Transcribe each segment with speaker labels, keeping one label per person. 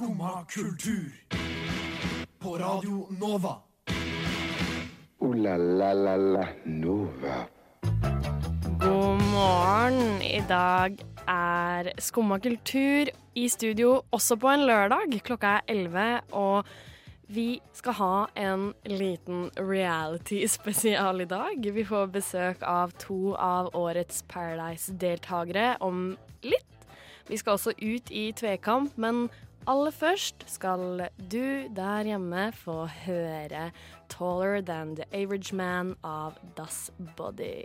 Speaker 1: Skumma kultur. På Radio Nova.
Speaker 2: O-la-la-la-la Nova.
Speaker 3: God morgen. I dag er Skumma kultur i studio også på en lørdag. Klokka er 11, og vi skal ha en liten reality-spesial i dag. Vi får besøk av to av årets Paradise-deltakere om litt. Vi skal også ut i tvekamp, men aller først skal du der hjemme få høre 'Taller Than The Average Man' av Das Body.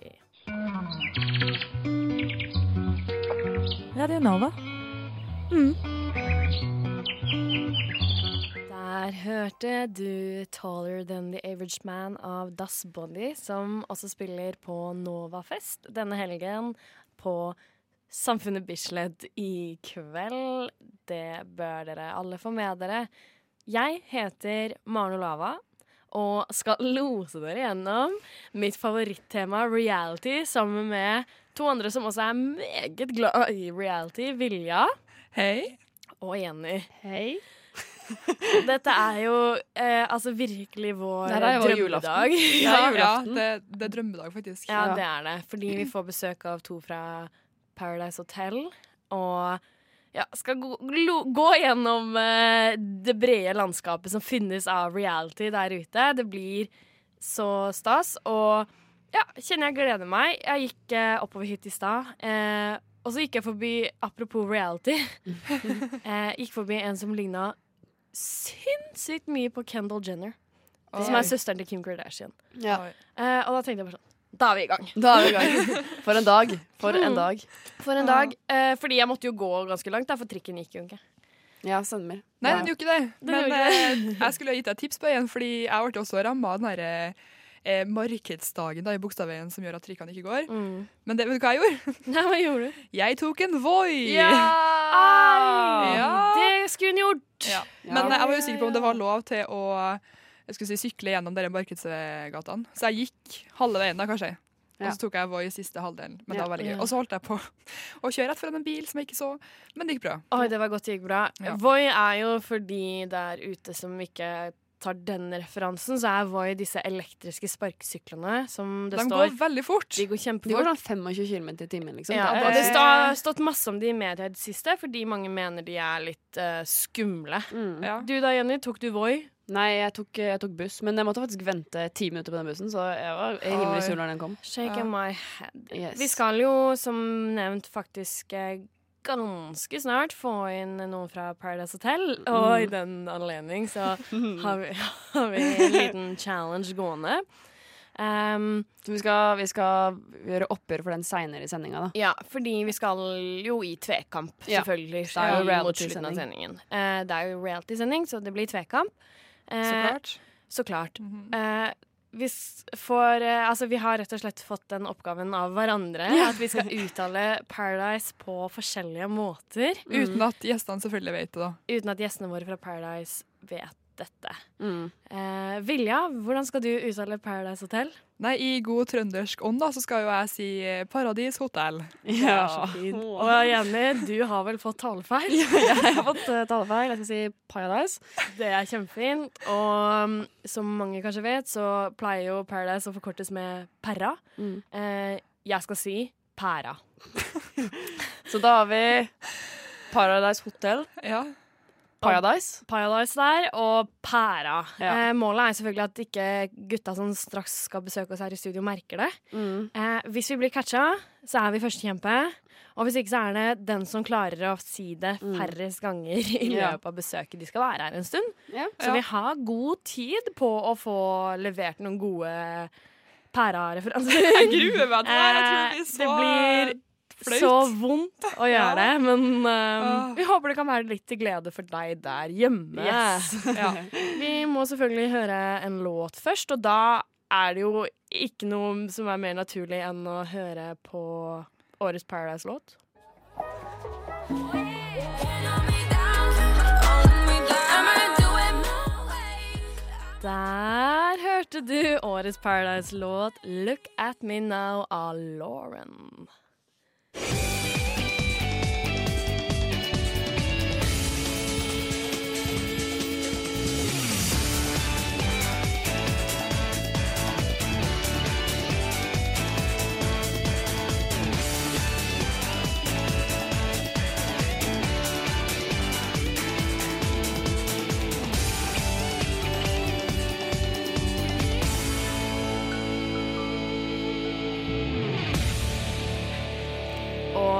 Speaker 4: Radio Nova. Mm.
Speaker 3: Der hørte du 'Taller Than The Average Man' av Das Body, som også spiller på Novafest denne helgen på Samfunnet Bislett i kveld. Det bør dere alle få med dere. Jeg heter Maren Olava og skal lose dere gjennom mitt favorittema reality sammen med to andre som også er meget glad i reality. Vilja
Speaker 4: Hei.
Speaker 3: og Jenny. Hei. Dette er jo eh, altså virkelig vår
Speaker 5: Det er vår
Speaker 3: drømmedag.
Speaker 4: Ja,
Speaker 3: ja,
Speaker 4: ja det, det er drømmedag, faktisk.
Speaker 3: ja, det er det. Fordi vi får besøk av to fra Paradise Hotel. Og ja, skal gå, gå gjennom uh, det brede landskapet som finnes av reality der ute. Det blir så stas. Og ja, kjenner jeg gleder meg. Jeg gikk uh, oppover hit i stad. Uh, og så gikk jeg forbi, apropos reality, gikk forbi en som ligna sinnssykt mye på Kendal Jenner. Som er søsteren til Kim Kardashian.
Speaker 5: Ja.
Speaker 3: Og da tenkte jeg bare sånn Da er vi i gang.
Speaker 5: Da er vi i gang. For en dag. For en dag.
Speaker 3: For en dag. Eh, fordi jeg måtte jo gå ganske langt, da, for trikken gikk jo ikke.
Speaker 5: Ja, stemmer.
Speaker 4: Nei, den gjorde ikke det.
Speaker 3: Den
Speaker 4: Men
Speaker 3: gjorde
Speaker 4: eh, jeg skulle ha gitt deg et tips på en, fordi jeg ble også ramma av den derre eh, markedsdagen da, i Bogstadveien som gjør at trikkene ikke går.
Speaker 3: Mm.
Speaker 4: Men det, vet du hva jeg gjorde?
Speaker 3: Nei, hva gjorde du?
Speaker 4: Jeg tok en Voi!
Speaker 3: Ja!
Speaker 4: Ja.
Speaker 3: Det skulle hun gjort!
Speaker 4: Ja.
Speaker 5: Ja.
Speaker 4: Men eh, jeg var usikker på om det var lov til å jeg skulle si, sykle gjennom de markedsgatene. Så jeg gikk halve veien, da, kanskje. Og så tok jeg Voi siste halvdelen. Men
Speaker 5: Ja.
Speaker 4: det var veldig gøy. Og så holdt jeg på å kjøre rett foran en bil som jeg ikke så, men det gikk bra.
Speaker 3: Oi, det var godt det gikk bra.
Speaker 4: Ja.
Speaker 3: Voi er jo for de der ute som ikke tar den referansen, så er Voi disse elektriske sparkesyklene som det
Speaker 4: De
Speaker 3: står
Speaker 4: går veldig fort.
Speaker 3: De går
Speaker 5: De går
Speaker 3: kjempefort.
Speaker 5: sånn 25 km i timen, liksom.
Speaker 3: Ja,
Speaker 5: Det
Speaker 3: og det har stått masse om de i media i det siste, fordi mange mener de er litt uh, skumle.
Speaker 5: mm.
Speaker 4: Ja.
Speaker 3: Du da, Jenny, tok du Voi?
Speaker 5: Nei, jeg tok, jeg tok buss, men jeg måtte faktisk vente ti minutter på den bussen, så jeg var rimelig
Speaker 4: Oi.
Speaker 5: sur når den kom.
Speaker 3: Shaking
Speaker 4: Ja.
Speaker 3: my head.
Speaker 5: Yes.
Speaker 3: Vi skal jo, som nevnt, faktisk eh, ganske snart få inn noen fra Paradise Hotel. Og i den anledning så har vi, har vi en liten challenge gående. Um,
Speaker 5: Så vi skal, vi skal gjøre oppgjør for den seinere i sendinga, da.
Speaker 3: ja, fordi vi skal jo i tvekamp,
Speaker 5: Ja.
Speaker 3: selvfølgelig.
Speaker 5: Det er jo reality-sending.
Speaker 3: sendingen. Eh, det er jo reality-sending, så det blir tvekamp. Eh,
Speaker 4: Så klart.
Speaker 3: Så klart.
Speaker 4: Mhm.
Speaker 3: Eh, vi, får, eh, altså, vi har rett og slett fått den oppgaven av hverandre. At vi skal uttale Paradise på forskjellige måter.
Speaker 4: Uten at gjestene selvfølgelig vet det, da.
Speaker 3: Uten at gjestene våre fra Paradise vet dette.
Speaker 5: Mm.
Speaker 3: Eh, Vilja, hvordan skal du uttale Paradise Hotel?
Speaker 4: Nei, i god trøndersk ånd da, så skal jo jeg si eh, Paradis hotell.
Speaker 5: Ja.
Speaker 3: Så. Og Jenny, du har vel fått talefeil?
Speaker 5: jeg har fått uh, talefeil. Jeg skal si Paradise.
Speaker 3: Det er kjempefint. Og um, som mange kanskje vet, så pleier jo Paradise å forkortes med Perra.
Speaker 5: Mm.
Speaker 3: Eh, jeg skal si Pæra.
Speaker 5: Så da har vi Paradise Hotel.
Speaker 4: Ja.
Speaker 5: Paradise.
Speaker 3: Paradise der, og pæra.
Speaker 5: Ja.
Speaker 3: Eh, målet er selvfølgelig at ikke gutta som straks skal besøke oss her i studio, merker det.
Speaker 5: Mm.
Speaker 3: Eh, hvis vi blir catcha, så er vi førstekjempe. Og hvis ikke, så er det den som klarer å si det
Speaker 5: Mm.
Speaker 3: færrest ganger i løpet av besøket. De skal være her en stund.
Speaker 5: Ja.
Speaker 3: Så vi har god tid på å få levert noen gode pæra-referanser.
Speaker 4: Jeg gruer meg til det. Jeg tror det blir så
Speaker 3: det blir
Speaker 4: flaut.
Speaker 3: så vondt å gjøre
Speaker 4: Ja.
Speaker 3: det, men eh,
Speaker 4: Ah.
Speaker 3: vi håper det kan være litt til glede for deg der hjemme.
Speaker 5: Yes.
Speaker 4: Ja.
Speaker 3: Vi må selvfølgelig høre en låt først, og da er det jo ikke noe som er mer naturlig enn å høre på årets Paradise-låt. Der hørte du årets Paradise-låt 'Look At Me Now' av Lauren.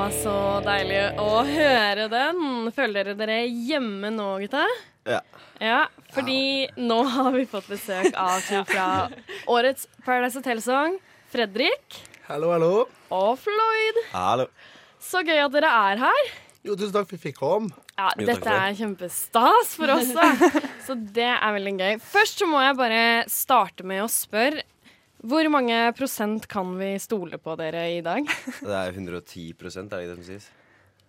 Speaker 3: Deilig å høre den. Føler dere dere hjemme nå, gutta?
Speaker 6: Ja.
Speaker 3: Ja, fordi nå har vi fått besøk av to fra årets Paradise Hotel-sang. Fredrik
Speaker 7: Hallo, hallo.
Speaker 3: og Floyd.
Speaker 6: Hallo.
Speaker 3: Så gøy at dere er her.
Speaker 7: Jo, tusen takk for at vi fikk komme.
Speaker 3: Ja,
Speaker 6: Jo,
Speaker 3: dette er kjempestas for oss, da. Så det er veldig gøy. Først så må jeg bare starte med å spørre hvor mange prosent kan vi stole på dere i dag?
Speaker 6: Det er 110 prosent, er det ikke det som sies?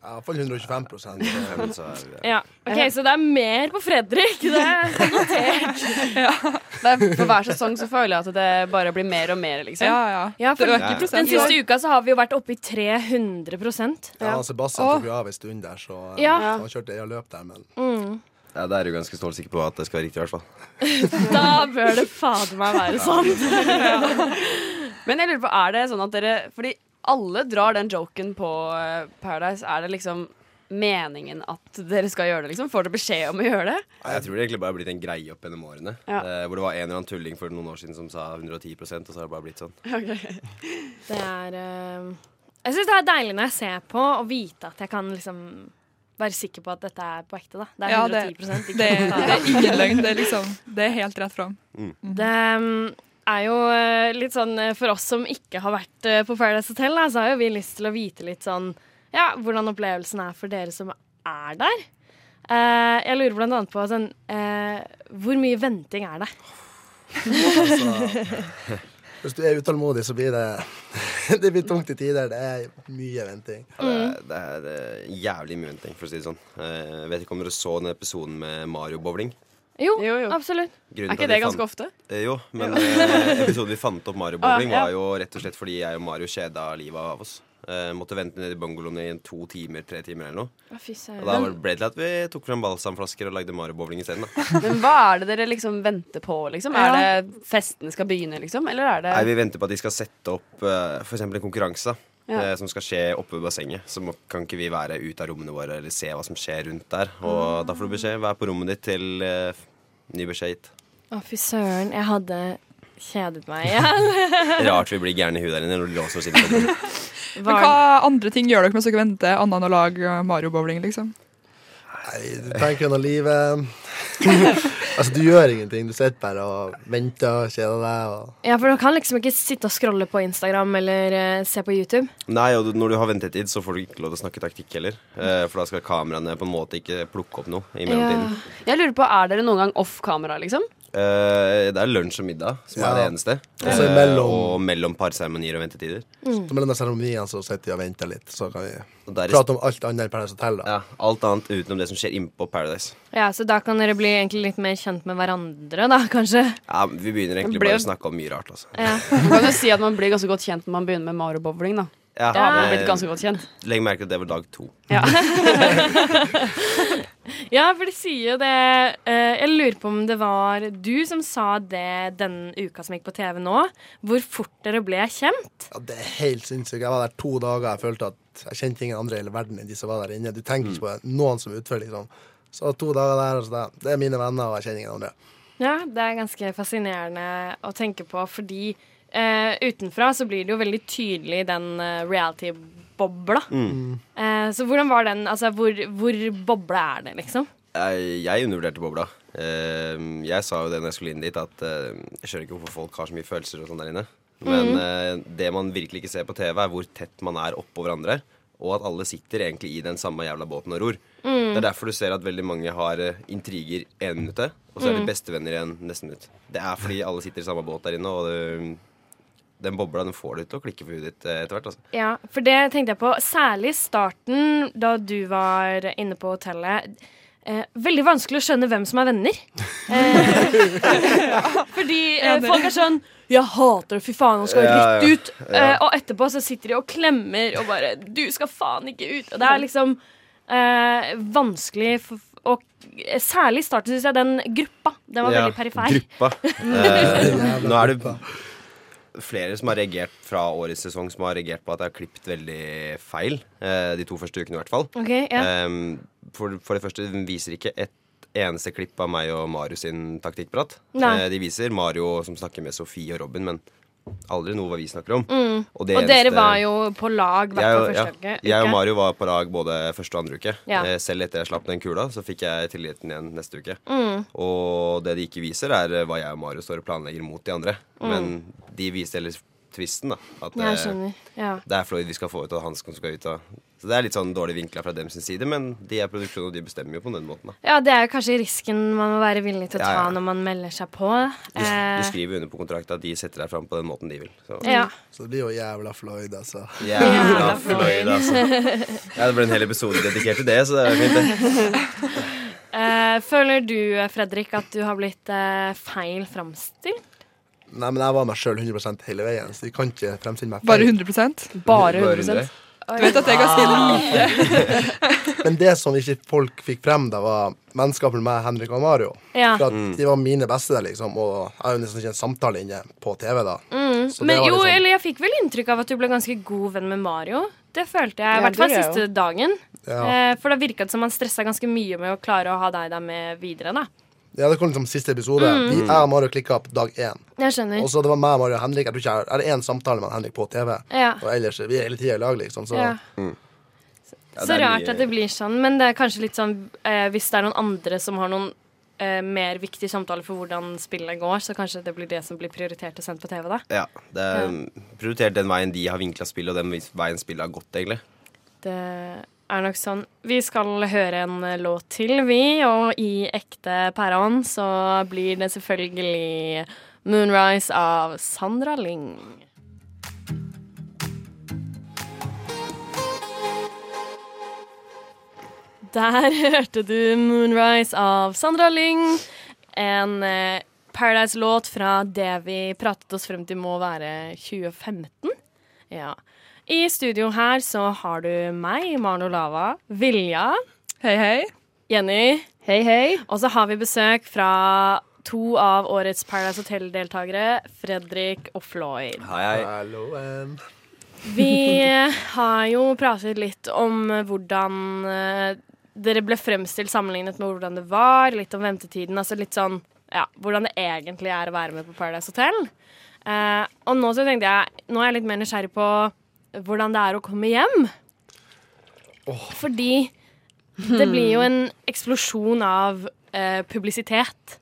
Speaker 7: Ja, Iallfall 125
Speaker 6: Ja, men så er vi
Speaker 3: Ja, ok, Så det er mer på Fredrik. Det er notert.
Speaker 5: Det er, for hver sesong så føler jeg at det bare blir mer og mer, liksom.
Speaker 4: Ja, ja.
Speaker 3: Ja, for
Speaker 4: det
Speaker 6: Ja.
Speaker 4: øker prosent.
Speaker 3: Den siste uka så har vi jo vært oppe i 300%
Speaker 7: Ja, Sebastian
Speaker 4: Åh.
Speaker 7: tok jo av en stund der, så eh,
Speaker 3: Ja.
Speaker 7: han kjørte eget løp der, men
Speaker 3: mm.
Speaker 6: Ja, Da er du ganske stålsikker på at det skal være riktig, i hvert fall.
Speaker 3: Da bør det fader meg være sånn.
Speaker 5: Men jeg lurer på, er det sånn at dere Fordi alle drar den joken på eh, Paradise. Er det liksom meningen at dere skal gjøre det, liksom? Får dere beskjed om å gjøre det?
Speaker 6: Jeg tror det egentlig bare har blitt en greie opp gjennom årene.
Speaker 5: Ja.
Speaker 6: Det, hvor det var en eller annen tulling for noen år siden som sa 110% og så har det bare blitt sånn.
Speaker 3: Det er eh, Jeg syns det er deilig når jeg ser på og vite at jeg kan liksom være sikker på at dette er på ekte. da Det er
Speaker 4: Ja,
Speaker 3: 110
Speaker 4: det- Det, det er ingen løgn. Det er, liksom, det er helt rett fram.
Speaker 3: Det mm, er jo eh, litt sånn eh, For oss som ikke har vært eh, på Paradise Hotel, da, så har jo vi lyst til å vite litt sånn Ja, hvordan opplevelsen er for dere som er der. Uh, jeg lurer blant annet på sånn uh, Hvor mye venting er det?
Speaker 7: altså Hvis du er utålmodig, så blir det Det blir tungt i tider. Det er mye venting.
Speaker 6: Ja, det, er, det er eh, jævlig mye venting, for å si det sånn. Eh, Jeg vet ikke om dere så den episoden med Mario Bowling?
Speaker 3: Jo,
Speaker 5: Jo, jo.
Speaker 3: absolutt.
Speaker 6: Grunnen
Speaker 5: Er ikke det ganske
Speaker 6: fant-
Speaker 5: ofte?
Speaker 6: Eh, Jo, men eh, episoden vi fant opp Mario Bowling,
Speaker 5: Ah, ja.
Speaker 6: var jo rett og slett fordi jeg og Mario kjeda livet av oss. Eh, måtte vente nede i bungalowen i to timer, tre timer eller noe.
Speaker 3: Å, fy
Speaker 6: Og da ble det til at vi tok frem balsamflasker og lagde Mario Bowling isteden.
Speaker 5: Men hva er det dere liksom venter på, liksom? Er det festen skal begynne, liksom? Eller er det
Speaker 6: Nei, Vi venter på at de skal sette opp uh, f.eks. en konkurranse
Speaker 5: Ja.
Speaker 6: eh, som skal skje oppe ved bassenget. Så må, kan ikke vi være ute av rommene våre eller se hva som skjer rundt der. Og da får du beskjed. Vær på rommet ditt til eh, ny beskjed gitt.
Speaker 3: Å, fy søren. Jeg hadde kjedet meg igjen.
Speaker 6: Rart vi blir gærne i huet der inne når du låser oss inn.
Speaker 4: Men hva andre ting gjør dere mens dere venter, annet enn å lage Mario Bowling, liksom?
Speaker 7: Nei, du tenker gjennom livet. altså, du gjør ingenting. Du sitter bare og venter og kjeder deg. Og
Speaker 3: Ja, for du kan liksom ikke sitte og scrolle på Instagram eller uh, se på YouTube.
Speaker 6: Nei, og når du har ventetid, så får du ikke lov til å snakke taktikk heller. Uh, for da skal kameraene på en måte ikke plukke opp noe i mellomtiden.
Speaker 5: Jeg lurer på, er dere noen gang off kamera, liksom?
Speaker 6: Eh, det er lunsj og middag som
Speaker 7: Ja.
Speaker 6: er det eneste.
Speaker 7: Og Uh,
Speaker 6: mellom...
Speaker 7: imellom-
Speaker 6: og mellom parseremonier og ventetider.
Speaker 7: så mellom de seremoniene så sitter vi og venter litt. Så kan vi
Speaker 6: er...
Speaker 7: prate om alt annet enn Paradise Hotel. da.
Speaker 6: ja, alt annet utenom det som skjer innpå Paradise.
Speaker 3: Ja, Så da kan dere bli egentlig litt mer kjent med hverandre, da, kanskje?
Speaker 6: Ja, Vi begynner egentlig
Speaker 5: blir
Speaker 6: bare å snakke om mye rart. Altså.
Speaker 3: Ja.
Speaker 5: Man kan jo si at man blir ganske godt kjent når man begynner med marobowling, da.
Speaker 6: Ja,
Speaker 5: Da har
Speaker 6: eh,
Speaker 5: blitt ganske godt kjent.
Speaker 6: Legg merke til at det var dag to.
Speaker 5: Ja.
Speaker 3: Ja, for de sier jo det eh, Jeg lurer på om det var du som sa det den uka som gikk på TV nå. Hvor fort dere ble kjent.
Speaker 7: Ja, det er helt sinnssykt. Jeg var der to dager. Jeg følte at jeg kjente ingen andre i hele verden enn de som var der inne. Du tenker ikke på det. noen som utfører, liksom. Så to dager der, og så da. Det er mine venner, og jeg kjenner ingen andre.
Speaker 3: Ja, det er ganske fascinerende å tenke på, fordi eh, utenfra så blir det jo veldig tydelig den eh, reality-bobla. Eh, så hvordan var den? Altså, hvor, hvor boble er det, liksom?
Speaker 6: Jeg, jeg undervurderte bobla. Eh, jeg sa jo det når jeg skulle inn dit, at eh, jeg skjønner ikke hvorfor folk har så mye følelser og sånn der inne. Men eh, det man virkelig ikke ser på TV, er hvor tett man er oppå hverandre. Og at alle sitter egentlig i den samme jævla båten og ror. Det er derfor du ser at veldig mange har intriger én minutt, og så er de bestevenner igjen neste minutt. Det er fordi alle sitter i samme båt der inne, og det, den bobla den får du til å klikke for huet ditt eh, etter hvert. Altså.
Speaker 3: Ja, for det tenkte jeg på. Særlig starten, da du var inne på hotellet. Eh, veldig vanskelig å skjønne hvem som er venner. Eh, fordi eh, folk er sånn 'Jeg hater det, fy faen, han skal
Speaker 6: Ja,
Speaker 3: rett
Speaker 6: ja.
Speaker 3: ut'. Eh, og etterpå så sitter de og klemmer og bare 'Du skal faen ikke ut'. Og det er liksom eh, vanskelig for, og Særlig i starten syns jeg den gruppa Den var
Speaker 6: Ja,
Speaker 3: veldig perifer.
Speaker 6: Gruppa. Eh, nå er det. Flere som har reagert fra årets sesong som har reagert på at jeg har klippet veldig feil. Eh, de to første ukene, i hvert fall.
Speaker 3: Okay, ja.
Speaker 6: Ehm, for, for det første, den viser ikke et eneste klipp av meg og Marius sin taktikkprat. Eh, de viser Mario som snakker med Sofie og Robin, men aldri noe hva vi snakker om.
Speaker 3: Mm.
Speaker 6: Og, det
Speaker 3: Og dere var jo på lag hvert fall første
Speaker 6: ja,
Speaker 3: uke.
Speaker 6: jeg og. Mario var på lag både første og andre uke.
Speaker 3: Ja.
Speaker 6: Eh, Selv etter jeg slapp den kula, så fikk jeg tilliten igjen neste uke.
Speaker 3: Mm.
Speaker 6: Og det de ikke viser, er eh, hva jeg og Mario står og planlegger mot de andre.
Speaker 3: Mm.
Speaker 6: Men de viser heller tvisten, da. At
Speaker 3: Jeg
Speaker 6: eh,
Speaker 3: skjønner. Ja.
Speaker 6: det er Floyd vi skal få ut, og han som skal ut. av så det er litt sånn dårlig vinkla fra dem sin side, men de er produksjon, og de bestemmer jo på den måten. da
Speaker 3: ja, det er jo kanskje risken man må være villig til å ta
Speaker 6: ja.
Speaker 3: når man melder seg på.
Speaker 6: Du,
Speaker 3: Eh,
Speaker 6: du skriver under på kontrakt at de setter deg fram på den måten de vil. Så.
Speaker 3: ja.
Speaker 7: Så det blir jo jævla Floyd, altså.
Speaker 6: Jævla Floyd, altså. Ja, det ble en hel episode dedikert til det, så det er fint, det.
Speaker 3: Eh, føler du, Fredrik, at du har blitt eh, feil framstilt?
Speaker 7: Nei, men jeg var meg sjøl 100% hele veien, så de kan ikke fremstille meg
Speaker 4: Bare 100
Speaker 5: Bare
Speaker 6: Bare
Speaker 5: 100%
Speaker 4: Du vet at det er ganske lite.
Speaker 7: Men det som ikke folk fikk frem, da var vennskapet med Henrik og Mario.
Speaker 3: Ja.
Speaker 7: For at de var mine beste der, liksom. Og jeg har jo nesten ikke en samtale inne på TV, da.
Speaker 3: Mm.
Speaker 7: Så det
Speaker 3: Men
Speaker 7: var
Speaker 3: jo,
Speaker 7: liksom-
Speaker 3: eller jeg fikk vel inntrykk av at du ble ganske god venn med Mario. Det følte jeg, i
Speaker 5: Ja,
Speaker 3: hvert fall siste dagen.
Speaker 7: Ja.
Speaker 3: Eh, for det virka som han stressa ganske mye med å klare å ha deg der med videre, da.
Speaker 7: Ja, det kom liksom siste episode. Vi, jeg og Mario klikka på dag én.
Speaker 3: Jeg skjønner.
Speaker 7: Og så det var meg, Mario og Henrik. Jeg tror ikke jeg er én samtale med Henrik på TV.
Speaker 3: Ja.
Speaker 7: Og ellers vi er hele tida i lag, liksom. Så
Speaker 3: Ja.
Speaker 6: Ja,
Speaker 3: Så
Speaker 6: er
Speaker 3: rart at det blir sånn, men det er kanskje litt sånn eh, Hvis det er noen andre som har noen eh, mer viktige samtaler for hvordan spillet går, så kanskje det blir det som blir prioritert og sendt på TV, da.
Speaker 6: Ja, det er mm, prioritert den veien de har vinkla spillet, og den veien spillet har gått, egentlig.
Speaker 3: Det er nok sånn. Vi skal høre en eh, låt til, vi, og i ekte pæreånd så blir det selvfølgelig Moonrise av Sandra Lyng. Der hørte du Moonrise av Sandra Lyng. En eh, Paradise-låt fra det vi pratet oss frem til må være 2015. Ja. I studio her så har du meg, Marno Lava, Vilja,
Speaker 4: Hei, hei.
Speaker 3: Jenny,
Speaker 5: Hei, hei.
Speaker 3: og så har vi besøk fra to av årets Paradise Hotel-deltakere, Fredrik og Floyd.
Speaker 6: Hei, hei.
Speaker 3: Vi har jo pratet litt om hvordan eh, dere ble fremstilt sammenlignet med hvordan det var, litt om ventetiden, altså litt sånn ja, hvordan det egentlig er å være med på Paradise Hotel. Eh, og nå så tenkte jeg, nå er jeg litt mer nysgjerrig på hvordan det er å komme hjem. Fordi det blir jo en eksplosjon av eh, publisitet.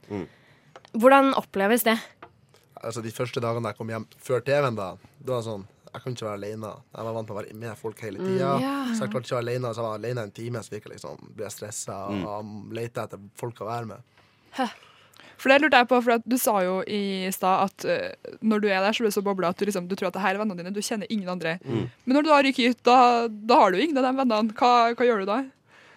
Speaker 3: Hvordan oppleves det?
Speaker 7: Altså, de første dagene jeg kom hjem før TV-en, da, det var sånn Jeg kunne ikke være alene. Jeg var vant til å være med folk hele tida. Så jeg klarte ikke å være alene. Så jeg var alene en time, så jeg liksom, ble jeg stressa og lette etter folk å være med.
Speaker 4: For det lurte jeg på, for du sa jo i stad at uh, når du er der, så blir du så bobla at du, liksom, du tror at det her er vennene dine. Du kjenner ingen andre. Men når du da ryker ut, da, da har du ingen av de vennene. Hva, hva gjør du da?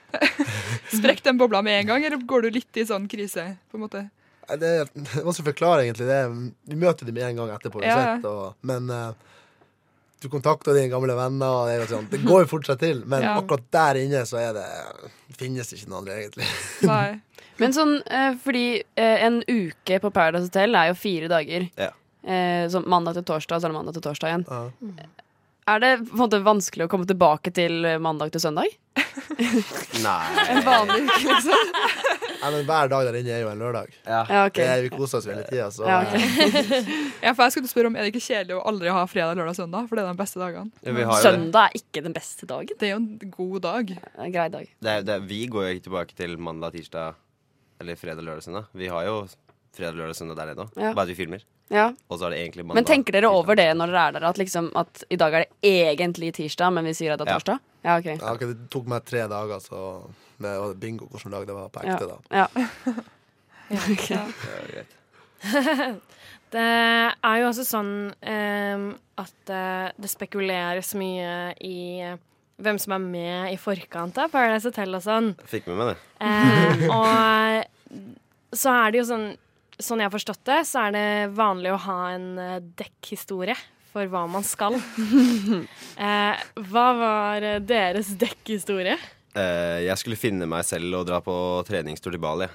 Speaker 4: Sprekk den bobla med en gang, eller går du litt i sånn krise? på en måte?
Speaker 7: Det er vanskelig å forklare, egentlig. Det er, vi møter dem med en gang etterpå.
Speaker 4: Ja,
Speaker 7: Sett, og, men uh, du kontakter dine gamle venner, og det, sånn, det går jo fortsatt til. Men
Speaker 4: Ja.
Speaker 7: akkurat der inne så er det finnes det ikke noen andre, egentlig.
Speaker 4: Nei.
Speaker 5: Men sånn, eh, fordi eh, en uke på Paradise Hotel er jo fire dager.
Speaker 6: Ja.
Speaker 5: Eh, så mandag til torsdag, så er det mandag til torsdag igjen.
Speaker 7: Ja.
Speaker 5: Er det på en måte vanskelig å komme tilbake til mandag til søndag?
Speaker 6: Nei.
Speaker 5: En vanlig uke, liksom?
Speaker 7: Nei, men hver dag der inne er jo en lørdag.
Speaker 6: Ja.
Speaker 5: Ja, ok.
Speaker 7: Det er, vi koser oss hele tida, så
Speaker 5: Ja, ok.
Speaker 7: eh,
Speaker 4: Ja, for jeg skulle spørre om Er det ikke kjedelig å aldri ha fredag, lørdag, søndag? For det er de beste dagene.
Speaker 6: Ja.
Speaker 5: Søndag er ikke den beste dagen.
Speaker 4: Det er jo en god dag.
Speaker 5: En grei dag.
Speaker 6: Det er, det er, vi går jo ikke tilbake til mandag, tirsdag eller fredag, lørdag, søndag. Vi har jo fredag, lørdag, søndag der nede òg.
Speaker 5: Ja.
Speaker 6: Bare at vi filmer.
Speaker 5: Ja.
Speaker 6: Og så er det egentlig mandag.
Speaker 5: Men tenker dere over det når dere er der, at, liksom, at i dag er det egentlig tirsdag, men vi sier at det er torsdag? Ja, ok.
Speaker 7: ja, ok, Det tok meg tre dager, så det var bingo hvilken dag det var på
Speaker 5: Ja.
Speaker 7: ekte. da
Speaker 5: Ja.
Speaker 6: Ja, greit.
Speaker 3: Det er jo også sånn um, at eh, det spekuleres mye i eh, hvem som er med i forkant av Paradise Hotel og sånn.
Speaker 6: Fikk med meg det.
Speaker 3: Eh, og så er det jo sånn Sånn jeg har forstått det, så er det vanlig å ha en eh, dekkhistorie for hva man skal. Eh, hva var eh, deres dekkhistorie?
Speaker 6: Eh, jeg skulle finne meg selv og dra på treningstur til Bali.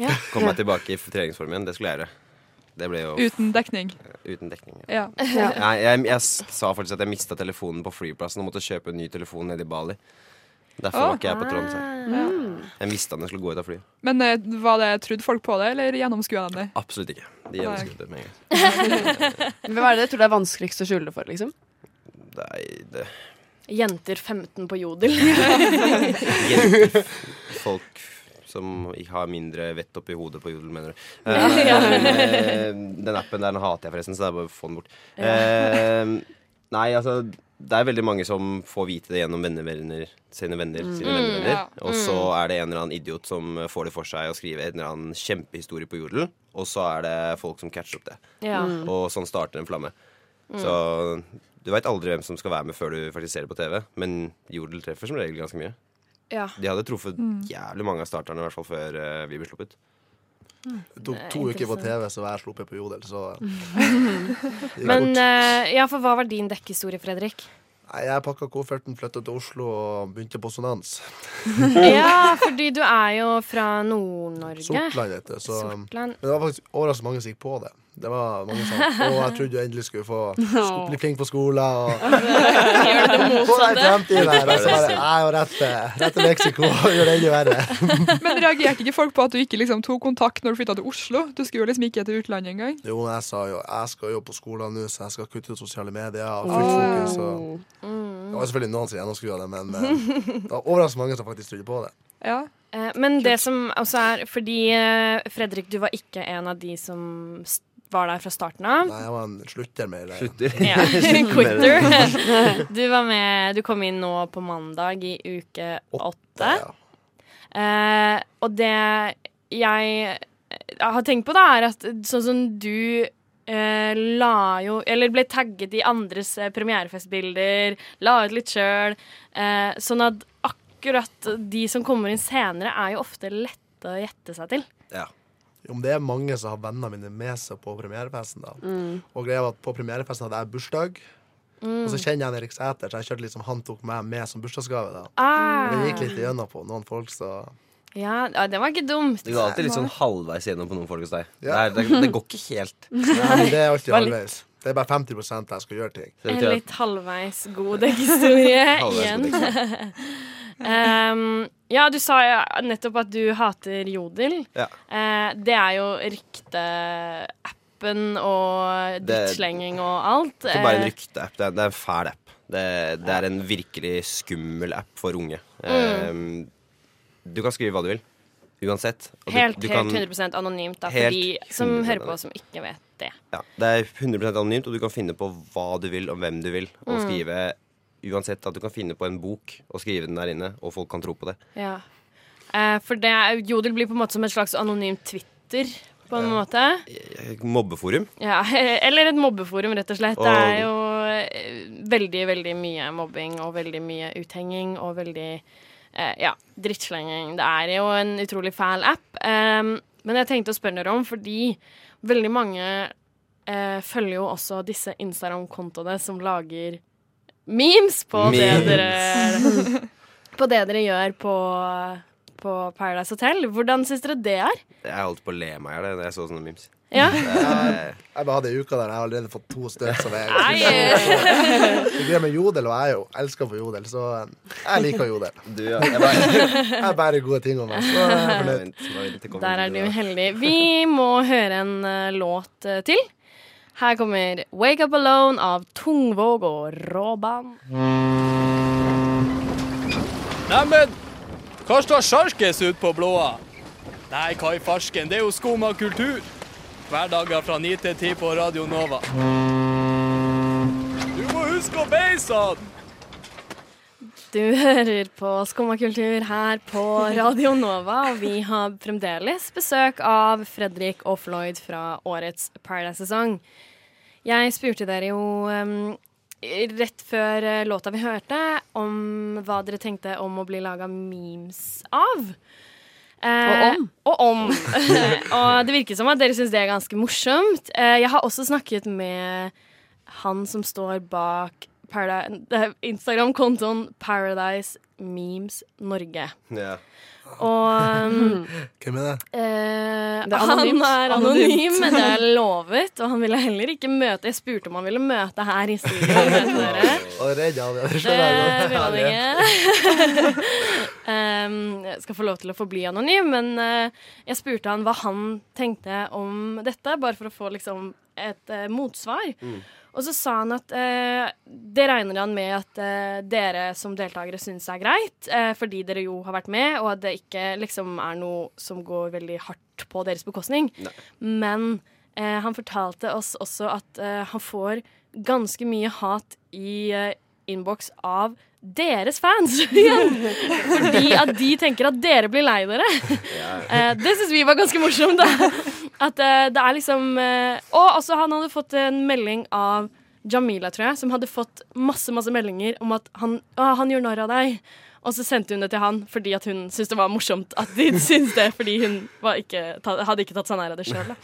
Speaker 3: Ja.
Speaker 6: Komme meg tilbake i treningsform igjen. Det skulle jeg gjøre. Det ble jo
Speaker 4: Uten dekning.
Speaker 6: uten dekning. Ja.
Speaker 4: Ja.
Speaker 6: Nei, jeg, jeg sa faktisk at jeg mista telefonen på flyplassen og måtte kjøpe en ny telefon nede i Bali. Derfor
Speaker 4: oh.
Speaker 6: var ikke jeg på Tromsø.
Speaker 3: Mm.
Speaker 6: Jeg visste den jeg skulle gå ut av flyet.
Speaker 4: Men eh, var det, trodde folk på det, eller gjennomskua de det?
Speaker 6: Absolutt ikke. De gjennomskudde med en gang.
Speaker 5: Hva er det du tror det er vanskeligst å skjule det for, liksom?
Speaker 6: Nei, det
Speaker 3: Jenter 15 på Jodel.
Speaker 6: Jenter, folk som har mindre vett oppi hodet på jodel, mener du. Eh, den appen der den hater jeg forresten, så det er bare å få den bort. Eh, nei, altså det er veldig mange som får vite det gjennom venner, venner sine venner. sine venner, venner.
Speaker 4: ja.
Speaker 6: Og så er det en eller annen idiot som får det for seg å skrive en eller annen kjempehistorie på jodel, og så er det folk som catcher opp det.
Speaker 3: Ja.
Speaker 6: Og sånn starter en flamme. Så du veit aldri hvem som skal være med før du faktisk ser det på TV, men jodel treffer som regel ganske mye.
Speaker 3: Ja.
Speaker 6: De hadde truffet jævlig mange av starterne, i hvert fall før uh, vi ble sluppet.
Speaker 7: Det tok to uker på. TV, så var jeg sluppet på Jodel, så
Speaker 3: Men eh, ja, for hva var din dekkhistorie, Fredrik?
Speaker 7: Nei, Jeg pakka kofferten, flyttet til Oslo og begynte på sonans.
Speaker 3: Ja, fordi du er jo fra Nord-Norge.
Speaker 7: Sortland, heter det. Så,
Speaker 3: Sortland.
Speaker 7: men det var faktisk overraskende mange som gikk på det. Det var mange som sa Å, jeg trodde du endelig skulle få skulle bli flink på skolen og
Speaker 3: Gjør det det
Speaker 7: få deg
Speaker 3: motsatte?
Speaker 7: fremtid der. Og så bare Nei, og rett til rett Mexico og gjør det enda verre.
Speaker 4: Men reagerte ikke folk på at du ikke liksom tok kontakt når du flytta til Oslo? Du skulle jo liksom ikke til utlandet engang.
Speaker 7: Jo, men jeg sa jo jeg skal jo på skolen nå, så jeg skal kutte ut sosiale medier og fullt fokus. Og det var selvfølgelig noen som gjennomskua det, men eh, det var overraskende mange som faktisk trodde på det.
Speaker 4: Ja.
Speaker 3: Eh, Men det som også er Fordi eh, Fredrik, du var ikke en av de som s- var der fra starten av.
Speaker 7: Nei, jeg var en slutter med det.
Speaker 6: Slutter.
Speaker 3: Ja, Quitter. Du var med Du kom inn nå på mandag i uke åtte. Eh, og det jeg, jeg har tenkt på, da, er at sånn som du eh, la jo Eller ble tagget i andres eh, premierefestbilder, la ut litt sjøl. Eh, sånn at akkurat de som kommer inn senere, er jo ofte lette å gjette seg til.
Speaker 6: Ja.
Speaker 7: Om det er mange som har vennene mine med seg på premierefesten, da. Og greia var at på premierefesten hadde jeg bursdag. Og så kjenner jeg en Erik Sæter, så jeg kjørte liksom han tok meg med som bursdagsgave. da
Speaker 3: Ah,
Speaker 7: Det gikk litt igjennom på noen folk, så
Speaker 3: ja, ja, det var ikke dumt.
Speaker 6: Du går alltid litt sånn halvveis gjennom på noen folk hos deg. Det, er, det, det går ikke helt.
Speaker 7: Nei, det er alltid halvveis. Det er bare 50% jeg skal gjøre ting.
Speaker 3: En litt halvveis god dekkhistorie igjen. Um, ja, du sa ja, nettopp at du hater Jodel.
Speaker 6: Ja.
Speaker 3: Uh, det er jo rykteappen og drittslenging og alt.
Speaker 6: Det Ikke bare en
Speaker 3: Eh,
Speaker 6: rykteapp. Det, er- det er en fæl app. Det, det er en virkelig skummel app for unge.
Speaker 3: Mm.
Speaker 6: Eh, du kan skrive hva du vil. Uansett. Og du-
Speaker 3: helt,
Speaker 6: du
Speaker 3: helt
Speaker 6: kan-
Speaker 3: 100% anonymt, da, for de som hører på, som ikke vet det.
Speaker 6: Ja, det er 100 anonymt, og du kan finne på hva du vil, om hvem du vil. Og
Speaker 3: Mm.
Speaker 6: skrive Uansett at du kan finne på en bok og skrive den der inne, og folk kan tro på det.
Speaker 3: Ja. Eh, for det, Jodel blir på en måte som et slags anonymt Twitter, på en måte.
Speaker 6: Eh, Mobbeforum.
Speaker 3: Ja, eller et mobbeforum, rett og slett.
Speaker 6: Og-
Speaker 3: Det er jo eh, veldig, veldig mye mobbing og veldig mye uthenging og veldig eh, ja, drittslenging. Det er jo en utrolig fæl app. Um, men jeg tenkte å spørre dere om, fordi veldig mange eh, følger jo også disse Instagram-kontoene som lager memes på det dere På det dere gjør på, på Paradise Hotel. Hvordan syns dere det er?
Speaker 6: Jeg holdt på å le meg i hjel da jeg så sånne memes.
Speaker 3: Ja?
Speaker 6: jeg,
Speaker 7: Jeg bare hadde ei uke der jeg har allerede fått to støt som jeg Det greier med jodel, og jeg er jo elsker på jodel, så jeg liker jodel.
Speaker 6: du, ja. Jeg bare,
Speaker 7: Jeg bærer gode ting om meg, så jeg er fornøyd.
Speaker 3: Der er du heldig. Vi må høre en uh, låt uh, til. Her kommer 'Wake Up Alone' av Tungvåg og Råban.
Speaker 8: Neimen, hva står sjarkes ut på blåa? Nei, hva i farsken, det er jo skum kultur. Hverdager fra 9 til 10 på Radio Nova. Du må huske å beise han!
Speaker 3: Du hører på Skumma kultur her på Radio Nova, og vi har fremdeles besøk av Fredrik og Floyd fra årets Paradise-sesong. Jeg spurte dere jo em, rett før eh, låta vi hørte, om hva dere tenkte om å bli laga memes av. Eh,
Speaker 5: Og om.
Speaker 3: Og om. og det virker som at dere syns det er ganske morsomt. Eh, jeg har også snakket med han som står bak Instagram-kontoen Paradise Memes Norge.
Speaker 6: Ja.
Speaker 3: Og
Speaker 7: Hvem er det?
Speaker 3: eh,
Speaker 5: Det er
Speaker 3: han er anonym, men det er lovet. Og han ville heller ikke møte Jeg spurte om han ville møte her i studio. og
Speaker 7: redde han, det. Det
Speaker 3: Det
Speaker 7: jeg
Speaker 3: vil han ikke. Um, jeg skal få lov til å forbli anonym, men eh, jeg spurte han hva han tenkte om dette, bare for å få liksom et eh, motsvar. Og så sa han at eh, det regner han med at eh, dere som deltakere syns er greit, eh, fordi dere jo har vært med, og at det ikke liksom er noe som går veldig hardt på deres bekostning.
Speaker 6: Nei.
Speaker 3: Men eh, han fortalte oss også at eh, han får ganske mye hat i eh, innboks av deres fans. Fordi at de tenker at dere blir lei dere. Eh, det syns vi var ganske morsomt, da. At uh, det er liksom uh, Og også han hadde fått en melding av Jamila, tror jeg, som hadde fått masse masse meldinger om at han, å, han gjør narr av deg. Og så sendte hun det til han fordi at hun syntes det var morsomt at de syntes det, fordi hun var ikke, hadde ikke tatt seg nær av det sjøl.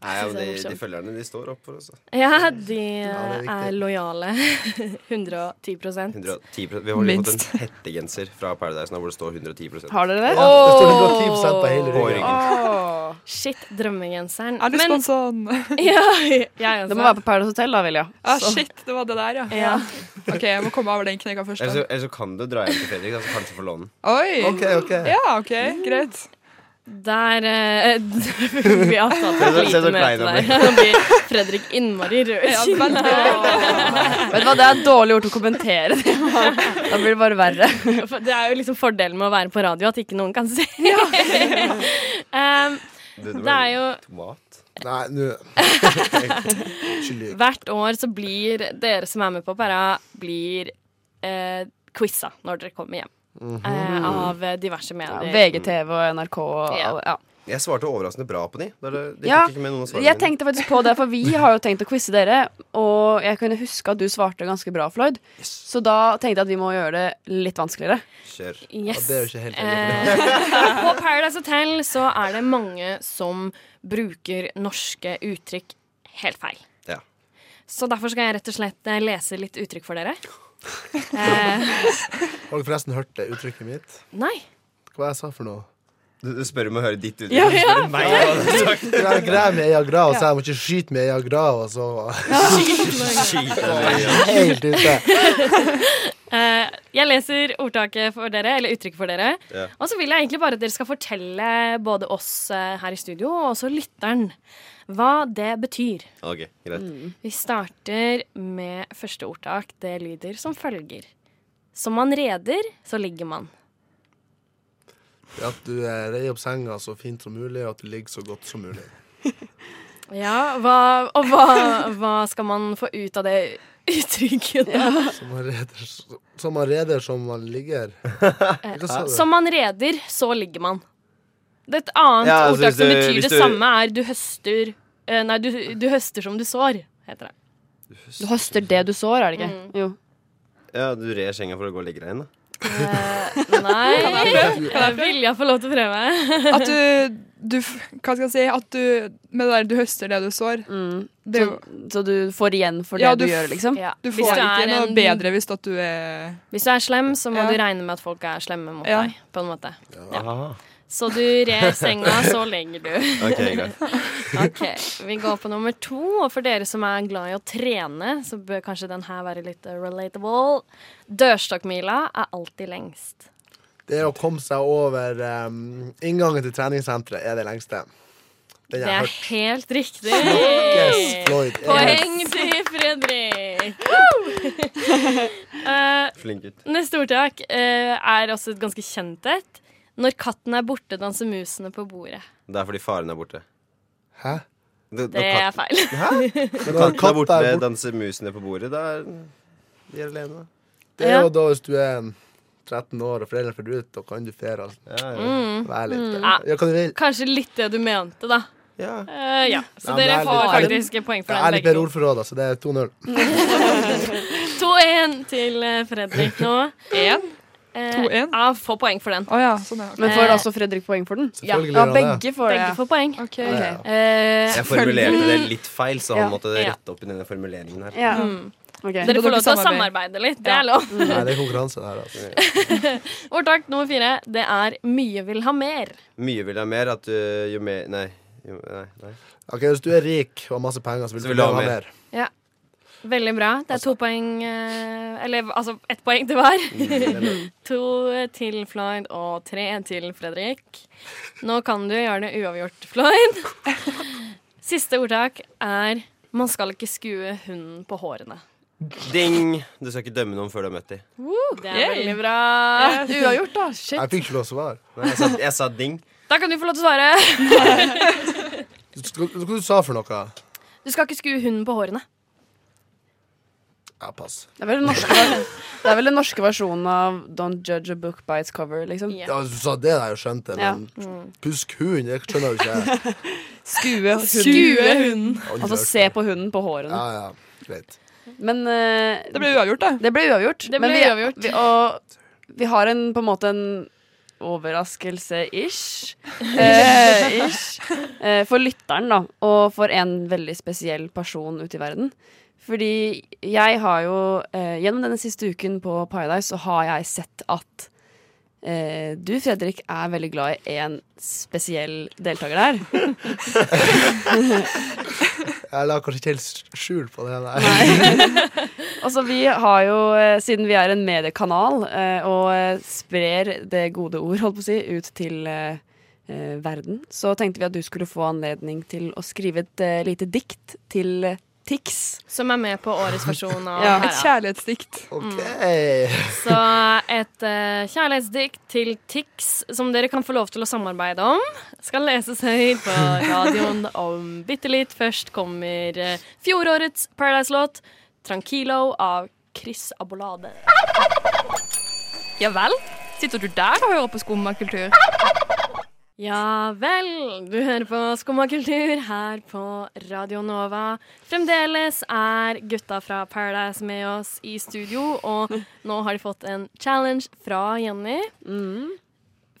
Speaker 6: Nei, ja, men de, de følgerne de står opp for oss.
Speaker 3: Ja, de
Speaker 7: ja, er
Speaker 3: er lojale. 110
Speaker 6: 110 Vi har fått en hettegenser fra Paradise nå hvor det står 110
Speaker 5: Har dere det?
Speaker 7: Ja, det står 110 på hele ryggen.
Speaker 6: Oh.
Speaker 3: Shit, drømmegenseren.
Speaker 4: Er du
Speaker 3: Men-
Speaker 4: sponson?
Speaker 3: Ja, jeg
Speaker 5: Det må være på Paradise Hotel, da, Vilja.
Speaker 4: Ah, shit, det var det der, ja.
Speaker 3: Ja.
Speaker 4: OK, jeg må komme over den knekka først.
Speaker 6: Eller så, eller så kan du dra hjem til Fredrik, da, så kanskje får låne den.
Speaker 4: Oi!
Speaker 7: OK, OK.
Speaker 4: Ja, OK, greit.
Speaker 3: Der eh, Vi har tatt et
Speaker 6: Se så
Speaker 3: lite
Speaker 6: klein
Speaker 3: møte
Speaker 6: han
Speaker 3: der. Nå blir Fredrik innmari rød i kinnet.
Speaker 5: Vet du hva, Det er dårlig gjort å kommentere det. Da blir det bare verre.
Speaker 3: Det er jo liksom fordelen med å være på radio, at ikke noen kan se. um,
Speaker 6: Du,
Speaker 3: det er jo
Speaker 6: Tomat?
Speaker 7: Nei, nå Ikke.
Speaker 3: Hvert år så blir dere som er med på Para, blir eh, quiza når dere kommer hjem. eh, av diverse diverse
Speaker 5: Ja,
Speaker 3: medier.
Speaker 5: VGTV og NRK og
Speaker 3: Ja.
Speaker 5: ja.
Speaker 6: Jeg svarte overraskende bra på de. Det, de
Speaker 5: Ja,
Speaker 6: ikke med noen
Speaker 5: Jeg
Speaker 6: mine.
Speaker 5: tenkte faktisk på det, for vi har jo tenkt å quize dere. Og jeg kunne huske at du svarte ganske bra, Floyd. Så da tenkte jeg at vi må gjøre det litt vanskeligere.
Speaker 6: Kjør.
Speaker 7: Ja,
Speaker 3: Yes.
Speaker 7: det er jo ikke helt
Speaker 3: Eh, på Paradise Hotel så er det mange som bruker norske uttrykk helt feil.
Speaker 6: Ja.
Speaker 3: Så derfor skal jeg rett og slett eh, lese litt uttrykk for dere. Eh,
Speaker 7: Har dere forresten hørt det uttrykket mitt?
Speaker 3: nei.
Speaker 7: Hva jeg sa for noe?
Speaker 6: Du, du spør om å høre ditt uttrykk.
Speaker 3: Ja,
Speaker 6: du
Speaker 3: ja.
Speaker 6: spør meg hva du har sagt.
Speaker 7: Jeg greier med grav og så jeg må ikke skyte med Eagra, og så
Speaker 6: ja.
Speaker 7: helt ute.
Speaker 3: Eh, jeg leser ordtaket for dere, eller uttrykket for dere.
Speaker 6: Ja.
Speaker 3: Og så vil jeg egentlig bare at dere skal fortelle både oss eh, her i studio og også lytteren hva det betyr.
Speaker 6: Ok, greit.
Speaker 3: Vi starter med første ordtak. Det lyder som følger. Som man reder, så ligger man.
Speaker 7: At du eh, reier opp senga så fint som mulig, og at du ligger så godt som mulig.
Speaker 3: Ja, hva, og hva, hva skal man få ut av det uttrykket? Ja.
Speaker 7: Som man reder, som man, reder som man ligger. Du?
Speaker 3: Som man reder, så ligger man. Det er et annet
Speaker 6: Ja, altså,
Speaker 3: ordtak som betyr det
Speaker 6: du-
Speaker 3: samme, er du høster eh, Nei, du, du høster som du sår, heter det.
Speaker 5: Du høster det du sår, er det ikke?
Speaker 3: Mm.
Speaker 5: Jo.
Speaker 6: Ja, du rer senga for å gå og legge deg inn, da.
Speaker 3: Eh, nei Jeg Vil jeg få lov til å prøve?
Speaker 4: At du, du Hva skal jeg si? At du Med det der du høster det du sår.
Speaker 5: Mm.
Speaker 4: Det
Speaker 5: Så, så du får igjen for det
Speaker 4: Ja,
Speaker 5: du,
Speaker 4: du
Speaker 5: gjør, liksom?
Speaker 3: Ja.
Speaker 4: Du får
Speaker 3: du
Speaker 4: ikke noe
Speaker 3: en-
Speaker 4: bedre hvis at du er
Speaker 3: Hvis du er slem, så må
Speaker 4: Ja.
Speaker 3: du regne med at folk er slemme mot
Speaker 4: Ja.
Speaker 3: deg. På en måte
Speaker 6: Ja.
Speaker 3: Så du rer senga, så legger du.
Speaker 6: Ok, greit.
Speaker 3: Ok, Vi går på nummer to. Og for dere som er glad i å trene, så bør kanskje den her være litt relatable. Dørstokkmila er alltid lengst.
Speaker 7: Det er å komme seg over um, inngangen til treningssenteret er det lengste. Den
Speaker 3: Det er
Speaker 7: hørt.
Speaker 3: helt riktig.
Speaker 7: Yes, Floyd.
Speaker 3: Poeng til Fredrik. uh,
Speaker 6: Flink gutt.
Speaker 3: neste ordtak uh, er også et ganske kjent et. Når katten er borte, danser musene på bordet.
Speaker 6: Det er fordi faren er borte.
Speaker 7: Hæ?
Speaker 6: Det,
Speaker 3: Det er feil. Hæ?
Speaker 7: Når
Speaker 6: Katten er borte,
Speaker 7: er
Speaker 6: danser musene på bordet. Da er de alene.
Speaker 7: det er
Speaker 3: Ja.
Speaker 7: jo da hvis du er 13 år og foreldrene får ut, og kan du fere Altså.
Speaker 6: Ja, ja.
Speaker 3: Mm.
Speaker 7: Være litt
Speaker 3: Ja.
Speaker 7: Ja, hva du vil.
Speaker 3: Kanskje litt det du mente, da.
Speaker 6: ja.
Speaker 3: Uh, ja. Så
Speaker 7: Ja,
Speaker 3: dere
Speaker 7: er
Speaker 3: får faktisk poeng for
Speaker 7: Jeg er litt
Speaker 3: bedre.
Speaker 7: Ordforråd, så Det er 2-0.
Speaker 3: 2-1 til eh, Fredrik nå.
Speaker 4: 1?
Speaker 3: Eh,
Speaker 4: 2-1?
Speaker 3: Ja, får poeng for den.
Speaker 4: Oh, ja, sånn okay.
Speaker 5: Men får
Speaker 3: Eh,
Speaker 5: også Fredrik poeng for den?
Speaker 3: Ja,
Speaker 5: Ja, begge får det.
Speaker 3: Begge får poeng.
Speaker 4: Okay.
Speaker 7: Okay.
Speaker 3: Eh,
Speaker 6: Jeg formulerte det litt feil, så han
Speaker 5: Ja.
Speaker 6: måtte rette opp i denne formuleringen her.
Speaker 5: Ja.
Speaker 3: mm.
Speaker 5: Ok.
Speaker 3: Dere får lov til å samarbeide litt. Det
Speaker 4: Ja.
Speaker 3: er lov.
Speaker 7: Nei, det er konkurranse, her. Altså.
Speaker 3: Ordtak nummer fire. Det er 'mye vil ha mer'.
Speaker 6: Mye vil ha mer at du jo mer Nei. Jo, nei, nei.
Speaker 7: Ok, Hvis du er rik og har masse penger, så vil
Speaker 6: Så
Speaker 7: du
Speaker 6: vil du ha
Speaker 7: ha
Speaker 6: mer.
Speaker 7: mer.
Speaker 3: Ja. Veldig bra. Det er to poeng eh, Eller altså ett poeng til hver. to til Floyd og tre til Fredrik. Nå kan du gjøre det uavgjort, Floyd. Siste ordtak er 'man skal ikke skue hunden på hårene'.
Speaker 6: Ding! Du skal ikke dømme noen før du har møtt dem.
Speaker 3: Det er
Speaker 4: Yay.
Speaker 3: veldig bra.
Speaker 5: Uavgjort, da. Shit.
Speaker 7: Jeg fikk ikke lov til å svare.
Speaker 6: Jeg, sa- jeg sa ding.
Speaker 3: Da kan du få lov til å svare.
Speaker 7: Hva du sa for noe?
Speaker 3: Du skal ikke skue hunden på hårene.
Speaker 7: Ja, pass.
Speaker 5: Det er vel den norske, det er vel den norske versjonen av Don't judge a book by its cover, liksom.
Speaker 3: Ja.
Speaker 7: Ja, du sa det der, jeg skjønte
Speaker 5: Ja.
Speaker 7: men pusk hund, det skjønner jo ikke jeg.
Speaker 5: Skue hunden.
Speaker 3: Skue hunden.
Speaker 5: Altså se på hunden på hårene.
Speaker 7: Ja, ja, greit.
Speaker 5: Men uh,
Speaker 4: Det ble uavgjort, da.
Speaker 5: det ble uavgjort.
Speaker 3: Det ble
Speaker 5: Men vi,
Speaker 3: uavgjort.
Speaker 5: Vi, og vi har en, på en måte en overraskelse-ish. Eh, ish. Eh, for lytteren, da. Og for en veldig spesiell person ute i verden. Fordi jeg har jo eh, Gjennom denne siste uken på Paradise så har jeg sett at eh, du, Fredrik, er veldig glad i en spesiell deltaker der.
Speaker 7: Jeg la kanskje ikke helt skjul på det.
Speaker 5: Altså, vi har jo, eh, siden vi er en mediekanal eh, og eh, sprer det gode ord, holdt på å si, ut til verden, så tenkte vi at du skulle få anledning til å skrive et lite dikt til Tix.
Speaker 3: Som er med på årets versjon av
Speaker 5: Ja,
Speaker 4: Et kjærlighetsdikt.
Speaker 7: OK.
Speaker 3: Så et uh, kjærlighetsdikt til Tix som dere kan få lov til å samarbeide om, skal leses høyt på radioen om bitte litt. Først kommer uh, fjorårets Paradise-låt 'Tranquilo' av Chris Abolade.
Speaker 4: Ja vel? Sitter du der og hører på skummakultur?
Speaker 3: Ja vel, du hører på Skumma kultur her på Radio Nova. Fremdeles er gutta fra Paradise med oss i studio, og nå har de fått en challenge fra Jenny.
Speaker 5: Mm.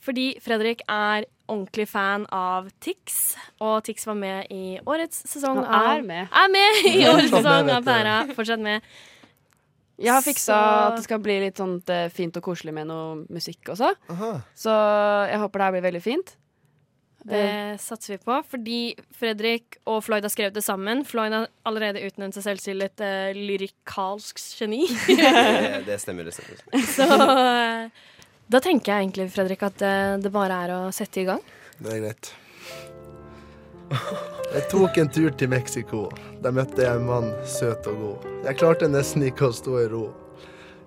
Speaker 3: Fordi Fredrik er ordentlig fan av Tix, og Tix var med i årets sesong
Speaker 5: Han
Speaker 3: av
Speaker 5: er med.
Speaker 3: Er med i årets sesong av. Pæra. Fortsett med.
Speaker 5: Jeg har fiksa at det skal bli litt sånt eh, fint og koselig med noe musikk også,
Speaker 7: Aha.
Speaker 5: så jeg håper det her blir veldig fint.
Speaker 3: Det satser vi på, fordi Fredrik og Floyd har skrevet det sammen. Floyd har allerede utnevnt seg selv til et uh, lyrikalsk geni.
Speaker 6: Det, det stemmer. det stemmer.
Speaker 3: Så uh, da tenker jeg egentlig, Fredrik, at uh, det bare er å sette i gang.
Speaker 7: Det er greit. Jeg tok en tur til Mexico. Der møtte jeg en mann søt og god. Jeg klarte nesten ikke å stå i ro.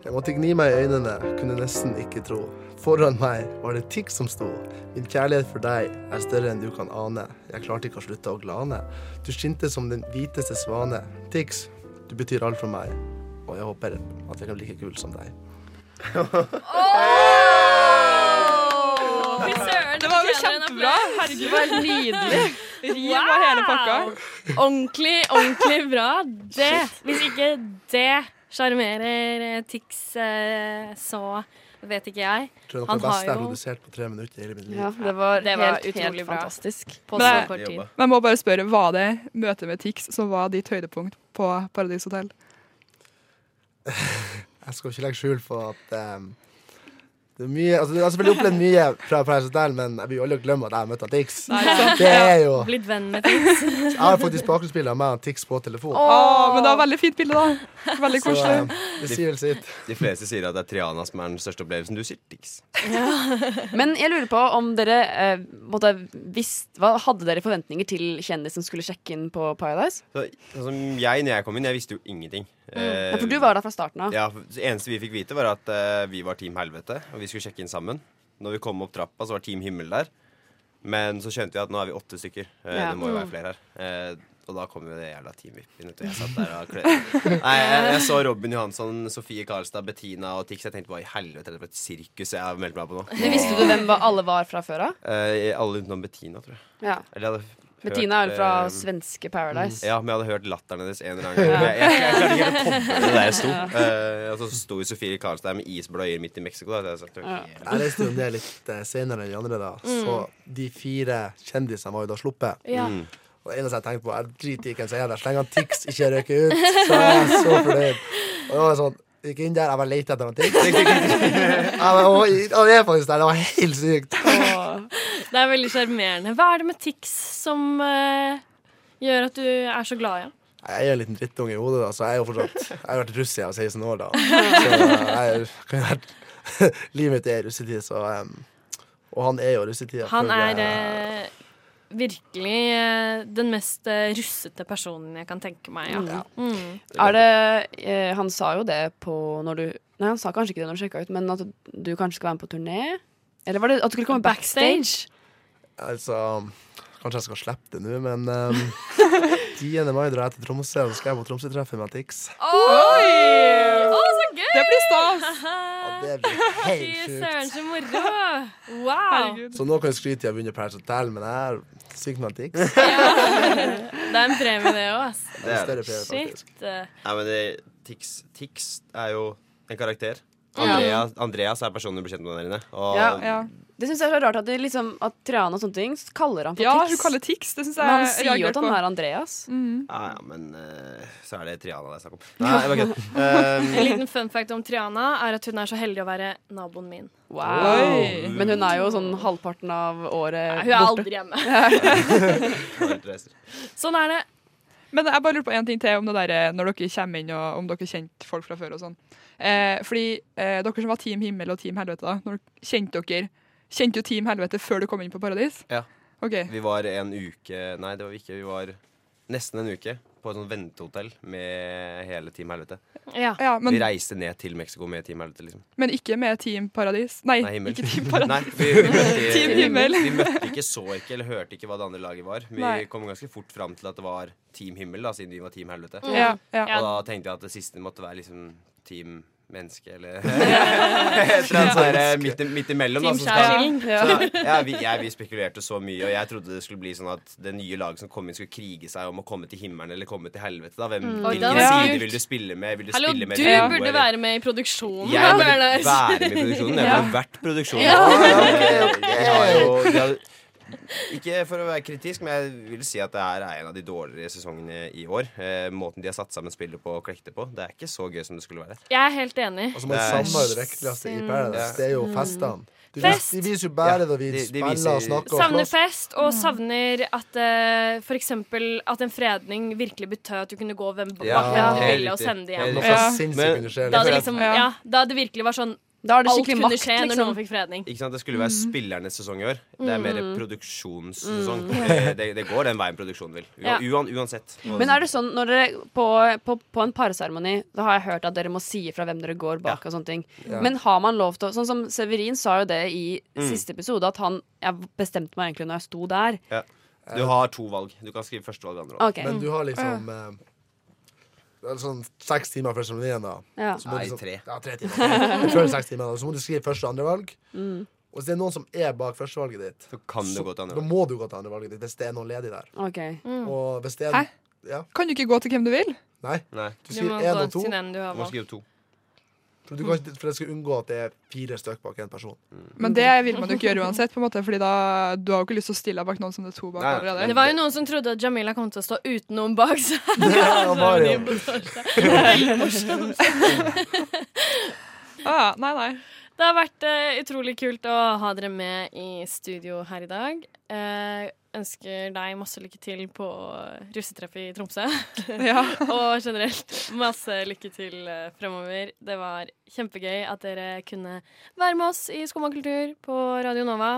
Speaker 7: Jeg måtte gni meg i øynene, kunne nesten ikke tro. Foran meg var det Tix som sto. Min kjærlighet for deg er større enn du kan ane. Jeg klarte ikke å slutte å glane. Du skinte som den hviteste svane. Tix, du betyr alt for meg. Og jeg håper at jeg kan bli like kul som deg.
Speaker 4: Det var jo kjempebra. Herregud.
Speaker 5: Det var nydelig.
Speaker 4: Rim var hele pakka.
Speaker 3: Ordentlig, ordentlig bra. Det, hvis ikke det sjarmerer eh, Tix, eh, så vet ikke jeg.
Speaker 7: Tror
Speaker 3: Han
Speaker 7: det beste
Speaker 3: har
Speaker 7: jeg har produsert på tre minutter i hele mitt liv.
Speaker 5: Ja, det var,
Speaker 3: Det var
Speaker 5: helt,
Speaker 3: utrolig
Speaker 5: helt fantastisk.
Speaker 3: På
Speaker 4: Men
Speaker 3: så kort tid.
Speaker 4: Men jeg må bare spørre, Var det møtet med Tix som var ditt høydepunkt på Paradis Hotel?
Speaker 7: Jeg skal ikke legge skjul på at ehm, det er mye, altså, Jeg har selvfølgelig opplevd mye fra Paradise Hotel, men jeg blir jo aldri glemme at jeg har møtt Tix. Det er jo
Speaker 3: Blitt venn med Tix.
Speaker 7: Jeg har faktisk bakgrunnsbilde av meg og Tix på telefon.
Speaker 4: Åh, men det var veldig fint bilde, da. Veldig koselig.
Speaker 7: det sier vel sitt.
Speaker 6: De fleste sier at det er Triana som er den største opplevelsen. Du sier Tix.
Speaker 5: Men jeg lurer på om dere eh, måtte, visst, hva, Hadde dere forventninger til kjendis som skulle sjekke inn på Paradise?
Speaker 6: Så, altså, jeg, når jeg kom inn, jeg visste jo ingenting. Eh,
Speaker 5: Ja, for du var der fra starten av.
Speaker 6: Ja, Det eneste vi fikk vite, var at eh, vi var Team Helvete, og vi skulle sjekke inn sammen. Når vi kom opp trappa, så var Team Himmel der. Men så skjønte vi at nå er vi åtte stykker. Eh,
Speaker 5: Ja.
Speaker 6: Det må jo være flere her. Eh, og da kom jo det jævla Team VIP inn. vet. Jeg satt der og klødde. Nei, jeg, jeg så Robin Johansson, Sofie Karlstad, Bettina og Tix. Jeg tenkte hva i helvete er det for et sirkus jeg har meldt meg på nå?
Speaker 5: Visste du hvem alle var fra før av?
Speaker 6: Eh, alle utenom Bettina, tror jeg.
Speaker 5: Ja.
Speaker 6: Eller jeg hadde
Speaker 5: Bettina er fra
Speaker 6: eh,
Speaker 5: svenske Paradise.
Speaker 6: Ja, men jeg hadde hørt latteren hennes en eller annen gang. Jeg, jeg, jeg klarte ikke å koble det der jeg sto. Eh, og så sto jo Sofie Karlstad der med isbløyer midt i Mexico. Da. Det, sagt,
Speaker 5: Ja.
Speaker 7: Jeg leste om det litt eh, senere enn de andre, da. Så de fire kjendisene var jo da sluppet.
Speaker 3: Ja.
Speaker 6: Mm.
Speaker 7: Og det eneste jeg tenkte på, er drit i hvem som er der. Så lenge han Tix ikke røyker ut, så er jeg så fornøyd. Og det var sånn Gikk inn der, jeg bare lette etter han Tix. Og det «Å, Han er faktisk der. Det var helt sykt.
Speaker 3: Det er veldig sjarmerende. Hva er det med Tix som eh, gjør at du er så glad i ham?
Speaker 7: Jeg er en liten drittunge i hodet, da, så jeg er jo fortsatt Jeg har vært russ siden i var 16 år, da. Så jeg kan jo vært Livet mitt er russetid, så um, Og han er jo russetida.
Speaker 3: Han er
Speaker 7: eh,
Speaker 3: eh, virkelig eh, den mest eh, russete personen jeg kan tenke meg. Ja.
Speaker 7: Ja.
Speaker 3: Mm.
Speaker 5: Er det eh, Han sa jo det på når du Nei, han sa kanskje ikke det når du sjekka ut, men at du kanskje skal være med på turné? Eller var det at du skulle komme backstage?
Speaker 7: Altså Kanskje jeg skal slippe det nå, men um, 10. mai drar jeg til Tromsø, og så skal jeg på Tromsø-treffet med Tix.
Speaker 3: Oi! Å, så gøy!
Speaker 4: Det blir stas!
Speaker 7: Og det blir
Speaker 3: Fy
Speaker 7: helt
Speaker 3: søren,
Speaker 7: sjukt.
Speaker 3: så moro! Wow!
Speaker 4: Herregud.
Speaker 7: Så nå kan jeg skryte av å ha vunnet Paradise Hotel, men jeg er syk med Tix.
Speaker 3: Det er en premie, det òg, ass.
Speaker 7: Det er større premie, faktisk.
Speaker 3: Shit.
Speaker 6: Nei, men det, Tix, Tix er jo en karakter. Andrea, Andreas er personen du blir kjent med der inne. Og
Speaker 5: Ja.
Speaker 4: Ja.
Speaker 5: Det syns jeg er så rart at, det liksom, at Triana og sånne ting kaller han for
Speaker 4: ja,
Speaker 5: Tix.
Speaker 4: hun kaller Tix. Det synes jeg
Speaker 5: Men han
Speaker 4: jeg
Speaker 5: sier jo at han
Speaker 4: på.
Speaker 5: er Andreas.
Speaker 4: Mm.
Speaker 6: Ja, ja, men uh, så er det Triana det er snakk om. Nei, jeg bare kødder. Um,
Speaker 3: En liten fun fact om Triana er at hun er så heldig å være naboen min.
Speaker 5: Wow.
Speaker 4: Oi.
Speaker 5: Men hun er jo sånn halvparten av året
Speaker 3: Hun er
Speaker 5: borte.
Speaker 3: aldri hjemme. Sånn er det.
Speaker 4: Men jeg bare lurer på en ting til om det der, når dere kommer inn, og om dere kjente folk fra før og sånn. Eh, fordi eh, dere som var Team Himmel og Team Helvete, da, når dere kjente dere Kjente jo Team Helvete før du kom inn på Paradis?
Speaker 6: Ja.
Speaker 4: Okay.
Speaker 6: Vi var en uke Nei, det var vi ikke. Vi var nesten en uke på et sånt ventehotell med hele Team Helvete.
Speaker 3: Ja.
Speaker 4: Ja, men,
Speaker 6: vi reiste ned til Mexico med Team Helvete, liksom.
Speaker 4: men ikke med Team Paradis? Nei,
Speaker 6: Nei,
Speaker 4: ikke Team Paradis.
Speaker 6: Nei, vi, vi, møtte,
Speaker 4: Team Himmel.
Speaker 6: vi møtte ikke, så ikke, eller hørte ikke hva det andre laget var. Vi
Speaker 4: Nei.
Speaker 6: kom ganske fort fram til at det var Team Himmel, da, siden vi var Team Helvete.
Speaker 4: Ja, ja.
Speaker 3: Ja.
Speaker 6: Og da tenkte jeg at det siste måtte være liksom Team Menneske, eller Et eller annet sånn midt, i- midt imellom. da, skal- Så, ja, vi, jeg, vi spekulerte så mye, og jeg trodde det skulle bli sånn at det nye laget som kom inn, skulle krige seg om å komme til himmelen eller komme til helvete. Da. Hvem,
Speaker 3: mm.
Speaker 6: hvilken side vil du spille med? Vil du
Speaker 3: Hallo,
Speaker 6: spille med
Speaker 3: du
Speaker 6: Leo,
Speaker 3: burde
Speaker 6: eller-
Speaker 3: være med i produksjonen.
Speaker 6: Jeg burde være med i produksjonen. Jeg burde vært produksjonen.
Speaker 3: Ja.
Speaker 6: De har jo, de har, ikke for å være kritisk, men jeg vil si at det her er en av de dårligere sesongene i år. Eh, måten de har satt sammen spillet på og klekte på. Det er ikke så gøy som det skulle være.
Speaker 3: Jeg er helt enig.
Speaker 7: Altså, man
Speaker 6: Det er-
Speaker 7: savner jo det i Paradise. Det er jo festene. De,
Speaker 3: Fest.
Speaker 7: de viser jo bare
Speaker 6: Ja,
Speaker 7: da vi
Speaker 6: de- de
Speaker 7: spiller
Speaker 6: viser-
Speaker 7: og snakker
Speaker 3: Savner fest, og savner at uh, for eksempel at en fredning virkelig betød at du kunne gå hvem bak
Speaker 6: Ja,
Speaker 3: hvem du ville og sende de hjem.
Speaker 4: Ja.
Speaker 6: Men-
Speaker 3: Da det,
Speaker 7: liksom.
Speaker 3: liksom,
Speaker 4: Ja.
Speaker 3: ja, da det virkelig var sånn
Speaker 5: Da er det skikkelig makt,
Speaker 3: skje når
Speaker 5: liksom.
Speaker 3: noen fikk fredning.
Speaker 6: Ikke sant? Det skulle være spillernes sesong i år. Det er mer
Speaker 3: Mm.
Speaker 6: produksjonssesong. Mm. Det, det går den veien produksjonen vil.
Speaker 3: Ja.
Speaker 6: Uansett.
Speaker 5: Men er det sånn når dere på, på, på en parseremoni Da har jeg hørt at dere må si ifra hvem dere går bak. og sånne ting
Speaker 7: Ja.
Speaker 5: Men har man lov til å Sånn som Severin sa jo det i
Speaker 6: Mm.
Speaker 5: siste episode, at han Jeg bestemte meg egentlig når jeg sto der.
Speaker 6: Du har to valg. Du kan skrive første valg og andre valg.
Speaker 5: Okay.
Speaker 7: Men du har liksom eh, det er sånn seks timer før seremonien, da.
Speaker 5: ja.
Speaker 6: Nei,
Speaker 7: sånn-
Speaker 6: tre.
Speaker 7: Ja, tre timer. Før seks timer, da. Så må du skrive første og andre valg.
Speaker 5: Mm.
Speaker 7: Og hvis det er noen som er bak førstevalget ditt,
Speaker 6: Så kan du
Speaker 7: så,
Speaker 6: gå til andre
Speaker 7: da
Speaker 6: valg.
Speaker 7: må du gå til andre valget ditt hvis det er noen ledig der.
Speaker 5: Okay.
Speaker 3: Mm.
Speaker 7: Og hvis det er
Speaker 4: Hæ?
Speaker 7: Ja,
Speaker 4: Kan du ikke gå til hvem du vil?
Speaker 7: nei.
Speaker 6: Nei,
Speaker 7: Du skriver én og to.
Speaker 3: du
Speaker 6: må skrive to.
Speaker 7: For, du kan, ikke- for jeg skal unngå at det er fire stykk bak en person.
Speaker 4: Men det vil man jo ikke gjøre uansett, på en måte, Fordi da, du har jo ikke lyst til å stille deg bak noen som det er to bak
Speaker 6: Nei.
Speaker 4: allerede.
Speaker 3: Det var jo noen som trodde at Jamila kom til å stå uten noen bak seg.
Speaker 7: Mario.
Speaker 4: Ah, nei, nei.
Speaker 3: Det har vært uh, utrolig kult å ha dere med i studio her i dag. Eh, ønsker deg masse lykke til på russetreffet i Tromsø.
Speaker 4: Ja.
Speaker 3: og generelt masse lykke til eh, fremover. Det var kjempegøy at dere kunne være med oss i Skumma kultur på Radio Nova.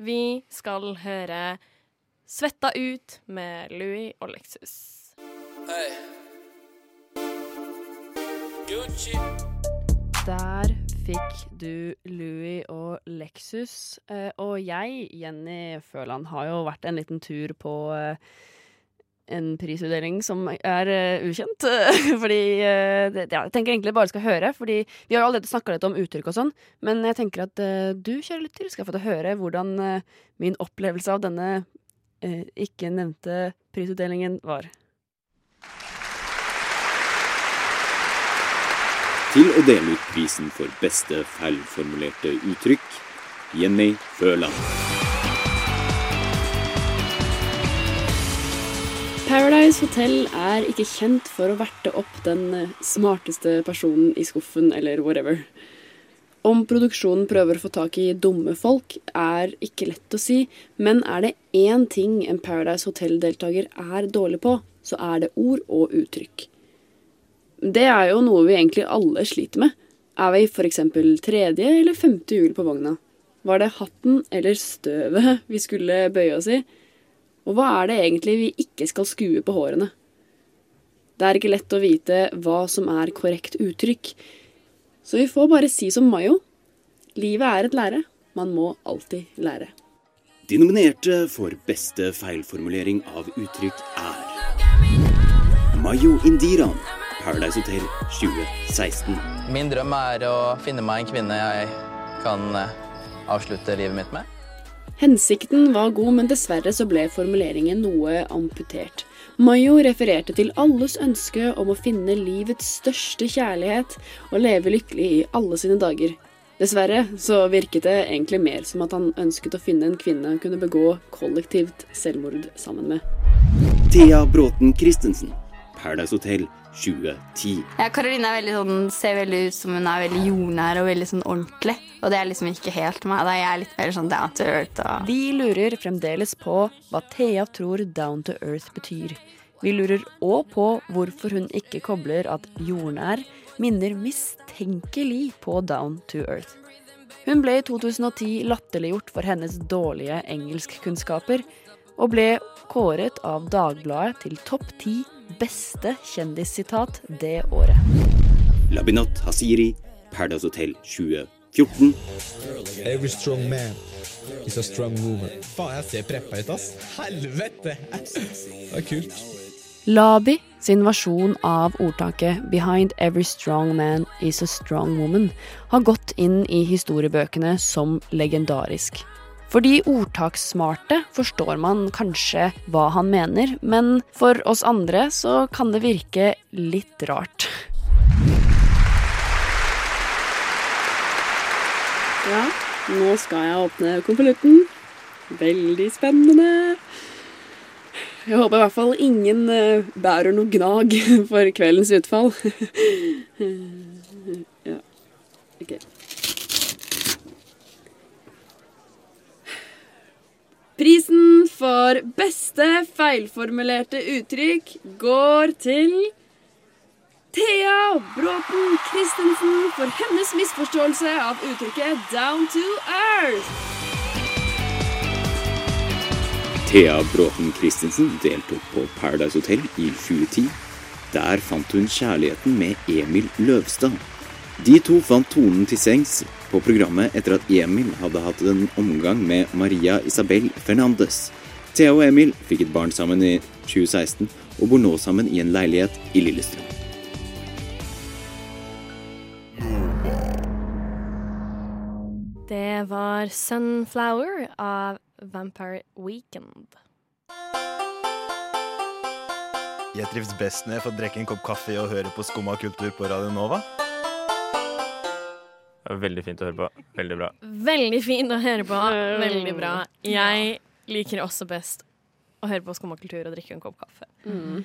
Speaker 3: Vi skal høre Svetta ut med Louis og Lexus.
Speaker 5: Der fikk du Louis og Lexus. Eh, og jeg, Jenny Føland, har jo vært en liten tur på eh, en prisutdeling som er eh, ukjent. fordi ja, Jeg tenker egentlig bare skal høre, fordi vi har jo allerede snakka litt om uttrykk og sånn. Men jeg tenker at du, kjære lytter, skal få til å høre hvordan min opplevelse av denne ikke nevnte prisutdelingen var.
Speaker 9: Til å dele ut prisen for beste feilformulerte uttrykk, Jenny Føland.
Speaker 5: Paradise Hotel er ikke kjent for å verte opp den smarteste personen i skuffen, eller whatever. Om produksjonen prøver å få tak i dumme folk, er ikke lett å si, men er det én ting en Paradise Hotel-deltaker er dårlig på, så er det ord og uttrykk. Det er jo noe vi egentlig alle sliter med. Er vi f.eks. tredje eller femte hjul på vogna? Var det hatten eller støvet vi skulle bøye oss i? Og hva er det egentlig vi ikke skal skue på hårene? Det er ikke lett å vite hva som er korrekt uttrykk, så vi får bare si som Mayo. Livet er et lære. Man må alltid lære.
Speaker 9: De nominerte for beste feilformulering av uttrykk er Mayo Indiran, Paradise Hotel 2016.
Speaker 10: Min drøm er å finne meg en kvinne jeg kan eh, avslutte livet mitt med.
Speaker 5: Hensikten var god, men dessverre så ble formuleringen noe amputert. Mayo refererte til alles ønske om å finne livets største kjærlighet og leve lykkelig i alle sine dager. Dessverre så virket det egentlig mer som at han ønsket å finne en kvinne han kunne begå kollektivt selvmord sammen med.
Speaker 9: Thea Bråten Christensen, Paradise Hotel 2010.
Speaker 11: Ja, Karoline er veldig sånn, ser veldig ut som hun er veldig jordnær og veldig sånn ordentlig. Og det er liksom ikke helt meg. Da er jeg litt mer sånn down to earth. Og...
Speaker 5: Vi lurer fremdeles på hva Thea tror down to earth betyr. Vi lurer òg på hvorfor hun ikke kobler at jordnær minner mistenkelig på down to earth. Hun ble i 2010 latterliggjort for hennes dårlige engelskkunnskaper, og ble kåret av Dagbladet til topp ti beste kjendissitat det året.
Speaker 9: Labinat Hasiri, Paradise Hotel 2014.
Speaker 12: Every strong man is a strong woman. Faen, jeg ser preppa ut, ass. Helvete! Det er kult.
Speaker 5: Labi sin versjon av ordtaket 'Behind every strong man is a strong woman' har gått inn i historiebøkene som legendarisk. For de ordtakssmarte forstår man kanskje hva han mener, men for oss andre så kan det virke litt rart. Ja, nå skal jeg åpne konvolutten. Veldig spennende. Jeg håper i hvert fall ingen eh, bærer noe gnag for kveldens utfall. ja, ok. Prisen for beste feilformulerte uttrykk går til Thea Bråten Christensen for hennes misforståelse av uttrykket 'down to earth'.
Speaker 9: Thea Bråten Christensen deltok på Paradise Hotel i 2010. Der fant hun kjærligheten med Emil Løvstad. De to fant tonen til sengs på programmet etter at Emil hadde hatt en omgang med Maria Isabel Fernandes. Thea og Emil fikk et barn sammen i 2016 og bor nå sammen i en leilighet i Lillestrøm.
Speaker 3: Det var 'Sunflower' av Vampire Weekend.
Speaker 13: Jeg trives best når jeg får drikke en kopp kaffe og høre på Skumma kultur på Radio Nova.
Speaker 14: Veldig fint å høre på. Veldig bra.
Speaker 3: Veldig fint å høre på. Veldig bra. Jeg liker også best å høre på skummakultur og drikke en kopp kaffe.
Speaker 5: Mm.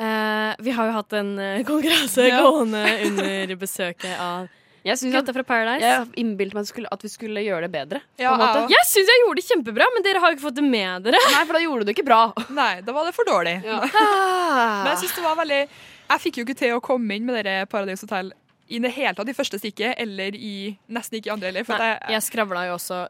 Speaker 3: Uh, vi har jo hatt en eh, konkurranse
Speaker 5: Ja.
Speaker 3: gående under besøket av
Speaker 5: Jeg synes
Speaker 3: Gutta fra Paradise.
Speaker 5: Jeg innbilte meg at, skulle, at vi skulle gjøre det bedre.
Speaker 4: Ja,
Speaker 5: på en måte.
Speaker 4: jeg
Speaker 3: Jeg syns jeg gjorde det kjempebra, men dere har jo ikke fått det med dere.
Speaker 5: Nei, for da gjorde du det ikke bra.
Speaker 4: Nei, da var det for dårlig. Men jeg synes det var veldig Jeg fikk jo ikke til å komme inn med dere Paradise Hotel i det hele tatt i første stikket, eller i nesten ikke i andre heller.
Speaker 3: Nei,
Speaker 4: jeg,
Speaker 3: jeg skravla jo også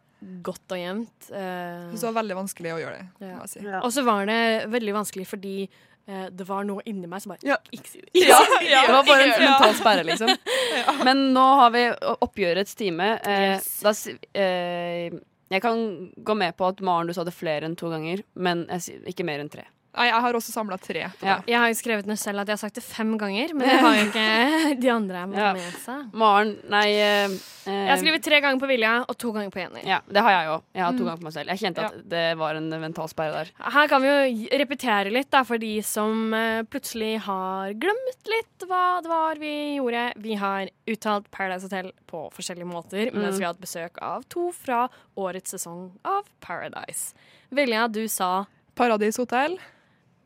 Speaker 3: godt og jevnt.
Speaker 4: Uh, så det var veldig vanskelig å gjøre det.
Speaker 3: Ja.
Speaker 4: Si. Ja.
Speaker 3: Og så var det veldig vanskelig fordi uh, det var noe inni meg som bare Ikke si det.
Speaker 5: Ja,
Speaker 3: Ikke si det.
Speaker 5: det var bare en mental sperre, liksom. Men nå har vi oppgjørets time. Eh, da, si- eh, jeg kan gå med på at Maren, du sa det flere enn to ganger, men jeg sier ikke mer enn tre.
Speaker 4: Nei, jeg har også samla tre.
Speaker 3: Ja. Jeg har jo skrevet ned selv at jeg har sagt det fem ganger, men det har jo ikke de andre
Speaker 5: Ja.
Speaker 3: med seg.
Speaker 5: Maren, nei eh,
Speaker 3: Jeg har skrevet tre ganger på Vilja og to ganger på Jenny.
Speaker 5: Ja, det har jeg òg. Jeg har to
Speaker 3: Mm.
Speaker 5: ganger på meg selv. Jeg kjente at det var en mental sperre der.
Speaker 3: Her kan vi jo repetere litt da, for de som eh, plutselig har glemt litt hva det var vi gjorde. Vi har uttalt Paradise Hotel på forskjellige måter, mens
Speaker 5: Mm.
Speaker 3: vi har hatt besøk av to fra årets sesong av Paradise. Vilja, du sa
Speaker 4: Paradis Hotel.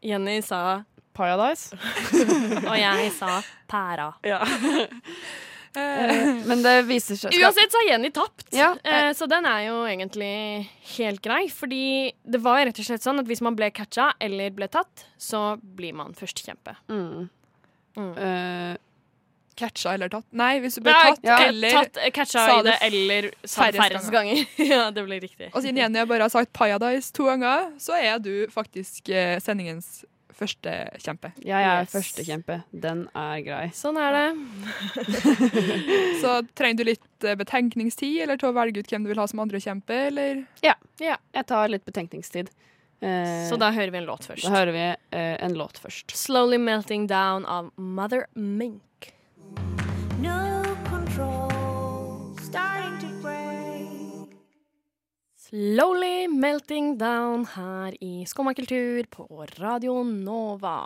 Speaker 3: Jenny sa
Speaker 5: Paradise.
Speaker 3: og jeg sa Pæra.
Speaker 5: Ja. Men det viser seg
Speaker 3: Uansett så har Jenny tapt,
Speaker 5: Ja,
Speaker 3: eh, så den er jo egentlig helt grei. Fordi det var rett og slett sånn at hvis man ble catcha eller ble tatt, så blir man førstekjempe.
Speaker 5: Mm.
Speaker 3: Mm.
Speaker 5: Eh,
Speaker 4: Catcha eller tatt? Nei, hvis du ble tatt
Speaker 3: ja,
Speaker 4: eller
Speaker 3: tatt, catcha
Speaker 4: sa
Speaker 3: det, eller sa det færrest ganger. ja, det blir riktig.
Speaker 4: Og siden Jenny bare har sagt Paradise to ganger, så er du faktisk eh, sendingens første kjempe.
Speaker 5: Jeg er
Speaker 3: Yes.
Speaker 5: førstekjempe. Den er grei.
Speaker 3: Sånn er det.
Speaker 4: Så trenger du litt eh, betenkningstid, eller til å velge ut hvem du vil ha som andre kjempe, eller?
Speaker 5: Ja.
Speaker 3: Ja.
Speaker 5: Jeg tar litt betenkningstid. Eh,
Speaker 3: Så da hører vi en låt først.
Speaker 5: da hører vi eh, en låt først.
Speaker 3: Slowly Melting Down av Mother Mink.
Speaker 15: No control, starting to break.
Speaker 3: Slowly Melting Down her i Skumma kultur på Radio Nova.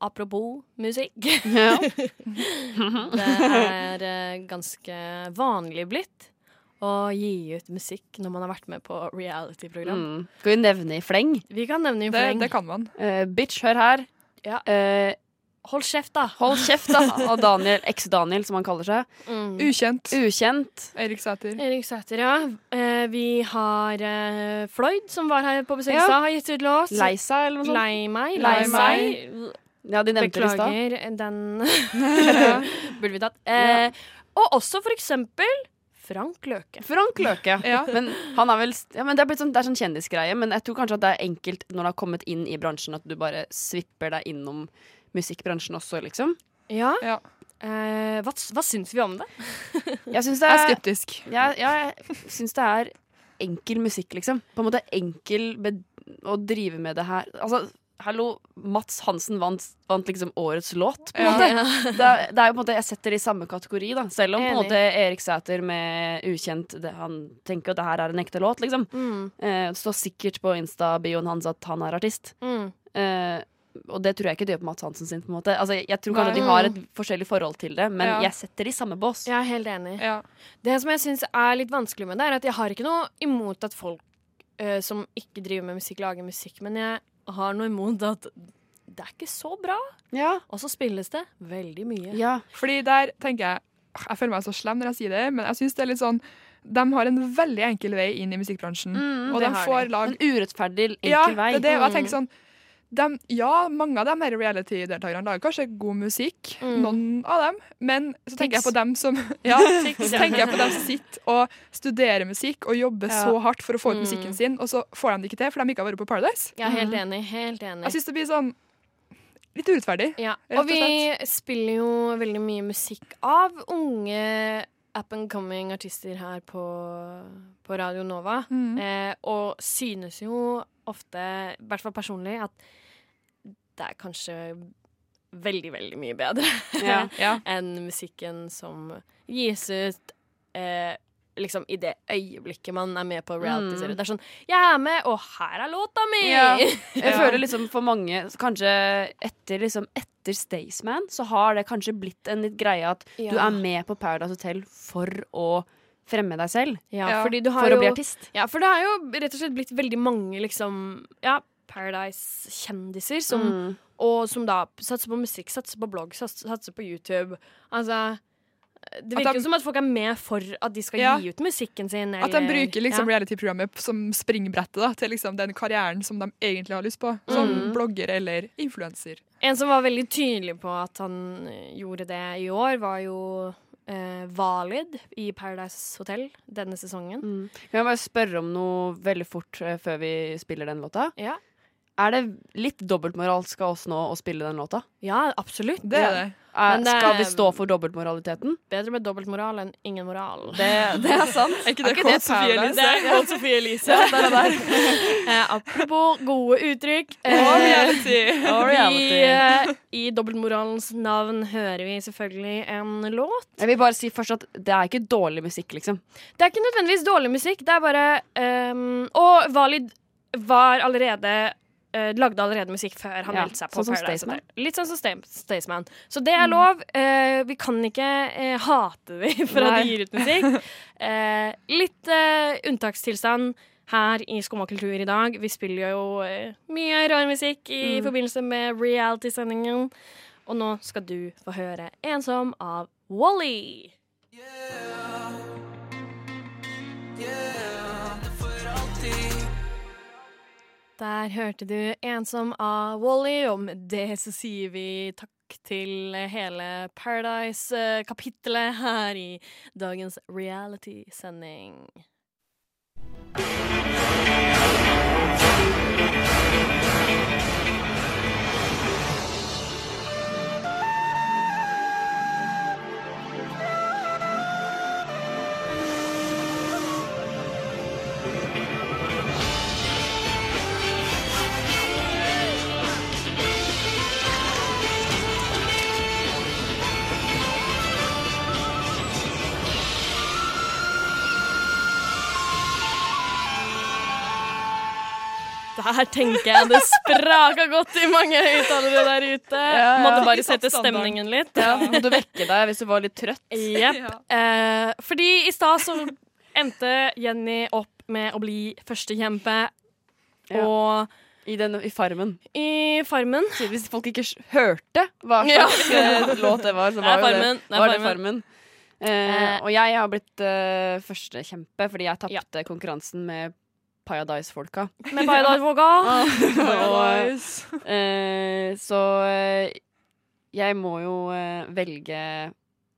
Speaker 3: Apropos musikk.
Speaker 5: Ja.
Speaker 3: det er eh, ganske vanlig blitt å gi ut musikk når man har vært med på reality-program.
Speaker 5: Mm. Skal vi nevne i fleng?
Speaker 3: Vi kan nevne i fleng.
Speaker 4: det kan man.
Speaker 5: Uh, bitch, hør her.
Speaker 3: Ja.
Speaker 5: Eh,
Speaker 3: Hold kjeft, da.
Speaker 5: hold kjeft, da. Og Daniel, eks-Daniel, som han kaller seg.
Speaker 3: Mm.
Speaker 4: Ukjent.
Speaker 5: Ukjent.
Speaker 4: Erik Sæter.
Speaker 3: Erik Sæter, ja. Eh, vi har eh, Floyd, som var her på besøk i
Speaker 5: Ja.
Speaker 3: stad, har gitt ut låt.
Speaker 5: Lei seg, eller noe sånt.
Speaker 3: Lei meg.
Speaker 5: Lei
Speaker 3: Lei meg.
Speaker 5: Ja, de nevnte det i stad.
Speaker 3: Beklager, den burde vi tatt. Eh, og også for eksempel Frank Løke.
Speaker 5: Frank Løke.
Speaker 4: Ja.
Speaker 5: Men han er vel ja, men det, er blitt sånn, det er sånn kjendisgreie, men jeg tror kanskje at det er enkelt når du har kommet inn i bransjen, at du bare svipper deg innom musikkbransjen også, liksom.
Speaker 3: Ja.
Speaker 4: Ja.
Speaker 3: Eh, hva, hva syns vi om det?
Speaker 5: Jeg syns det
Speaker 4: Jeg er
Speaker 5: er
Speaker 4: skeptisk.
Speaker 5: Ja, ja, jeg syns det er enkel musikk, liksom. På en måte enkel med å drive med det her. Altså, hallo, Mats Hansen vant, vant liksom årets låt, på en
Speaker 4: Ja.
Speaker 5: måte. Det er, det er jo på en måte, Jeg setter det i samme kategori, da. Selv om på en måte Erik Sæter med Ukjent det, Han tenker at det her er en ekte låt, liksom.
Speaker 3: Mm.
Speaker 5: Eh, det står sikkert på Insta-bioen hans at han er artist.
Speaker 3: Mm.
Speaker 5: Eh, og det tror jeg ikke det gjør på Mats Hansen sin. på en måte Altså, Jeg tror kanskje
Speaker 4: Nei.
Speaker 5: de har et forskjellig forhold til det, men
Speaker 4: Ja.
Speaker 5: jeg setter det i samme bås.
Speaker 3: Jeg er helt enig.
Speaker 4: Ja.
Speaker 3: Det som jeg syns er litt vanskelig med det, er at jeg har ikke noe imot at folk uh, som ikke driver med musikk, lager musikk, men jeg har noe imot at det er ikke så bra.
Speaker 5: Ja.
Speaker 3: Og så spilles det veldig mye.
Speaker 5: ja.
Speaker 4: Fordi der tenker jeg Jeg føler meg så slem når jeg sier det, men jeg syns det er litt sånn De har en veldig enkel vei inn i musikkbransjen.
Speaker 5: Mm,
Speaker 4: og de får lag
Speaker 5: En urettferdig enkel
Speaker 4: ja,
Speaker 5: vei.
Speaker 4: Det er det, og jeg
Speaker 3: Mm.
Speaker 4: tenker sånn dem, ja, mange av de her reality-deltakerne lager kanskje god musikk,
Speaker 3: Mm.
Speaker 4: noen av dem, men så tenker jeg på dem som Ja, så tenker jeg på dem som sitter og studerer musikk og jobber
Speaker 5: Ja.
Speaker 4: så hardt for å få ut
Speaker 3: Mm.
Speaker 4: musikken sin, og så får de det ikke til, for de ikke har vært på Paradise.
Speaker 3: Er helt enig. Helt enig.
Speaker 4: Jeg syns det blir sånn litt urettferdig.
Speaker 3: Ja, og
Speaker 4: og
Speaker 3: vi spiller jo veldig mye musikk av unge up and coming artister her på, på Radio Nova.
Speaker 4: Mm.
Speaker 3: Eh, og synes jo ofte, i hvert fall personlig, at det er kanskje veldig, veldig mye bedre
Speaker 5: Ja.
Speaker 4: Ja.
Speaker 3: enn musikken som gis ut eh, liksom i det øyeblikket man er med på reality-serier.
Speaker 5: Mm.
Speaker 3: Det er sånn 'Jeg er med, og her er låta mi!'
Speaker 5: Ja. Jeg føler liksom for mange, kanskje etter, liksom, etter Staysman, så har det kanskje blitt en litt greie at du er med på Paradise Hotel for å fremme deg selv.
Speaker 3: Ja,
Speaker 5: For
Speaker 3: jo,
Speaker 5: å bli artist.
Speaker 3: Ja, for det har jo rett og slett blitt veldig mange liksom Ja, Paradise-kjendiser som
Speaker 5: Mm.
Speaker 3: Og som da satser på musikk, satser på blogg, satser, på YouTube. Altså Det virker
Speaker 4: de-
Speaker 3: jo som at folk er med for at de skal
Speaker 4: Ja.
Speaker 3: gi ut musikken sin.
Speaker 4: At de bruker liksom
Speaker 3: ja.
Speaker 4: reality-programmet som springbrettet da, til liksom den karrieren som de egentlig har lyst på, som
Speaker 3: Mm.
Speaker 4: blogger eller influenser.
Speaker 3: En som var veldig tydelig på at han gjorde det i år, var jo eh, Valid i Paradise Hotel denne sesongen.
Speaker 5: Mm. Kan jeg bare spørre om noe veldig fort eh, før vi spiller den låta?
Speaker 3: Ja.
Speaker 5: Er det litt dobbeltmoralsk av oss nå å spille den låta?
Speaker 3: ja, absolutt.
Speaker 4: Det er det.
Speaker 5: Er,
Speaker 3: Men det-
Speaker 5: Skal vi stå for dobbeltmoraliteten?
Speaker 3: Bedre med dobbeltmoral enn ingen moral.
Speaker 5: Det, det er sant.
Speaker 4: Er ikke det Kåt Sofie Elise?
Speaker 3: Det er Kåt Sofie Elise.
Speaker 5: Ja, det er der.
Speaker 3: Eh, apropos gode uttrykk.
Speaker 4: Og
Speaker 3: eh,
Speaker 4: reality.
Speaker 5: Og reality.
Speaker 3: Vi, eh, I dobbeltmoralens navn hører vi selvfølgelig en låt.
Speaker 5: Jeg vil bare si først at det er ikke dårlig musikk, liksom.
Speaker 3: Det er ikke nødvendigvis dårlig musikk, det er bare um, Og Valid var allerede eh, lagde allerede musikk før han
Speaker 5: Ja,
Speaker 3: meldte seg på
Speaker 5: sånn som
Speaker 3: Paradise
Speaker 5: Staysman.
Speaker 3: Hotel. Litt sånn som Sta- Staysman. Så det er lov. Uh, vi kan ikke uh, hate dem for at
Speaker 5: Nei.
Speaker 3: de gir ut musikk. Eh, litt unntakstilstand her i Skumma kultur i dag. Vi spiller jo mye rar musikk i
Speaker 5: Mm.
Speaker 3: forbindelse med reality-sendingen. Og nå skal du få høre 'Ensom' av Wally. Der hørte du 'Ensom' av Wally. Og med det så sier vi takk til hele Paradise-kapittelet her i dagens reality-sending. Der tenker jeg det spraka godt i mange høyttalere der ute.
Speaker 5: Ja, ja.
Speaker 3: Måtte bare sette stemningen litt.
Speaker 5: Ja, måtte vekke deg hvis du var litt trøtt.
Speaker 3: Jepp. Eh, fordi i stad så endte Jenny opp med å bli førstekjempe.
Speaker 5: Ja.
Speaker 3: Og
Speaker 5: I, den, I Farmen.
Speaker 3: I Farmen.
Speaker 5: Så hvis folk ikke hørte hva slags ja. låt det var, så var, det,
Speaker 3: Farmen,
Speaker 5: det, var det
Speaker 3: Farmen.
Speaker 5: Farmen. Eh, og jeg har blitt uh, førstekjempe fordi jeg tapte konkurransen med Paradise-folka.
Speaker 3: Med Paradise-folka.
Speaker 5: Paradise. eh, så eh, jeg må jo eh, velge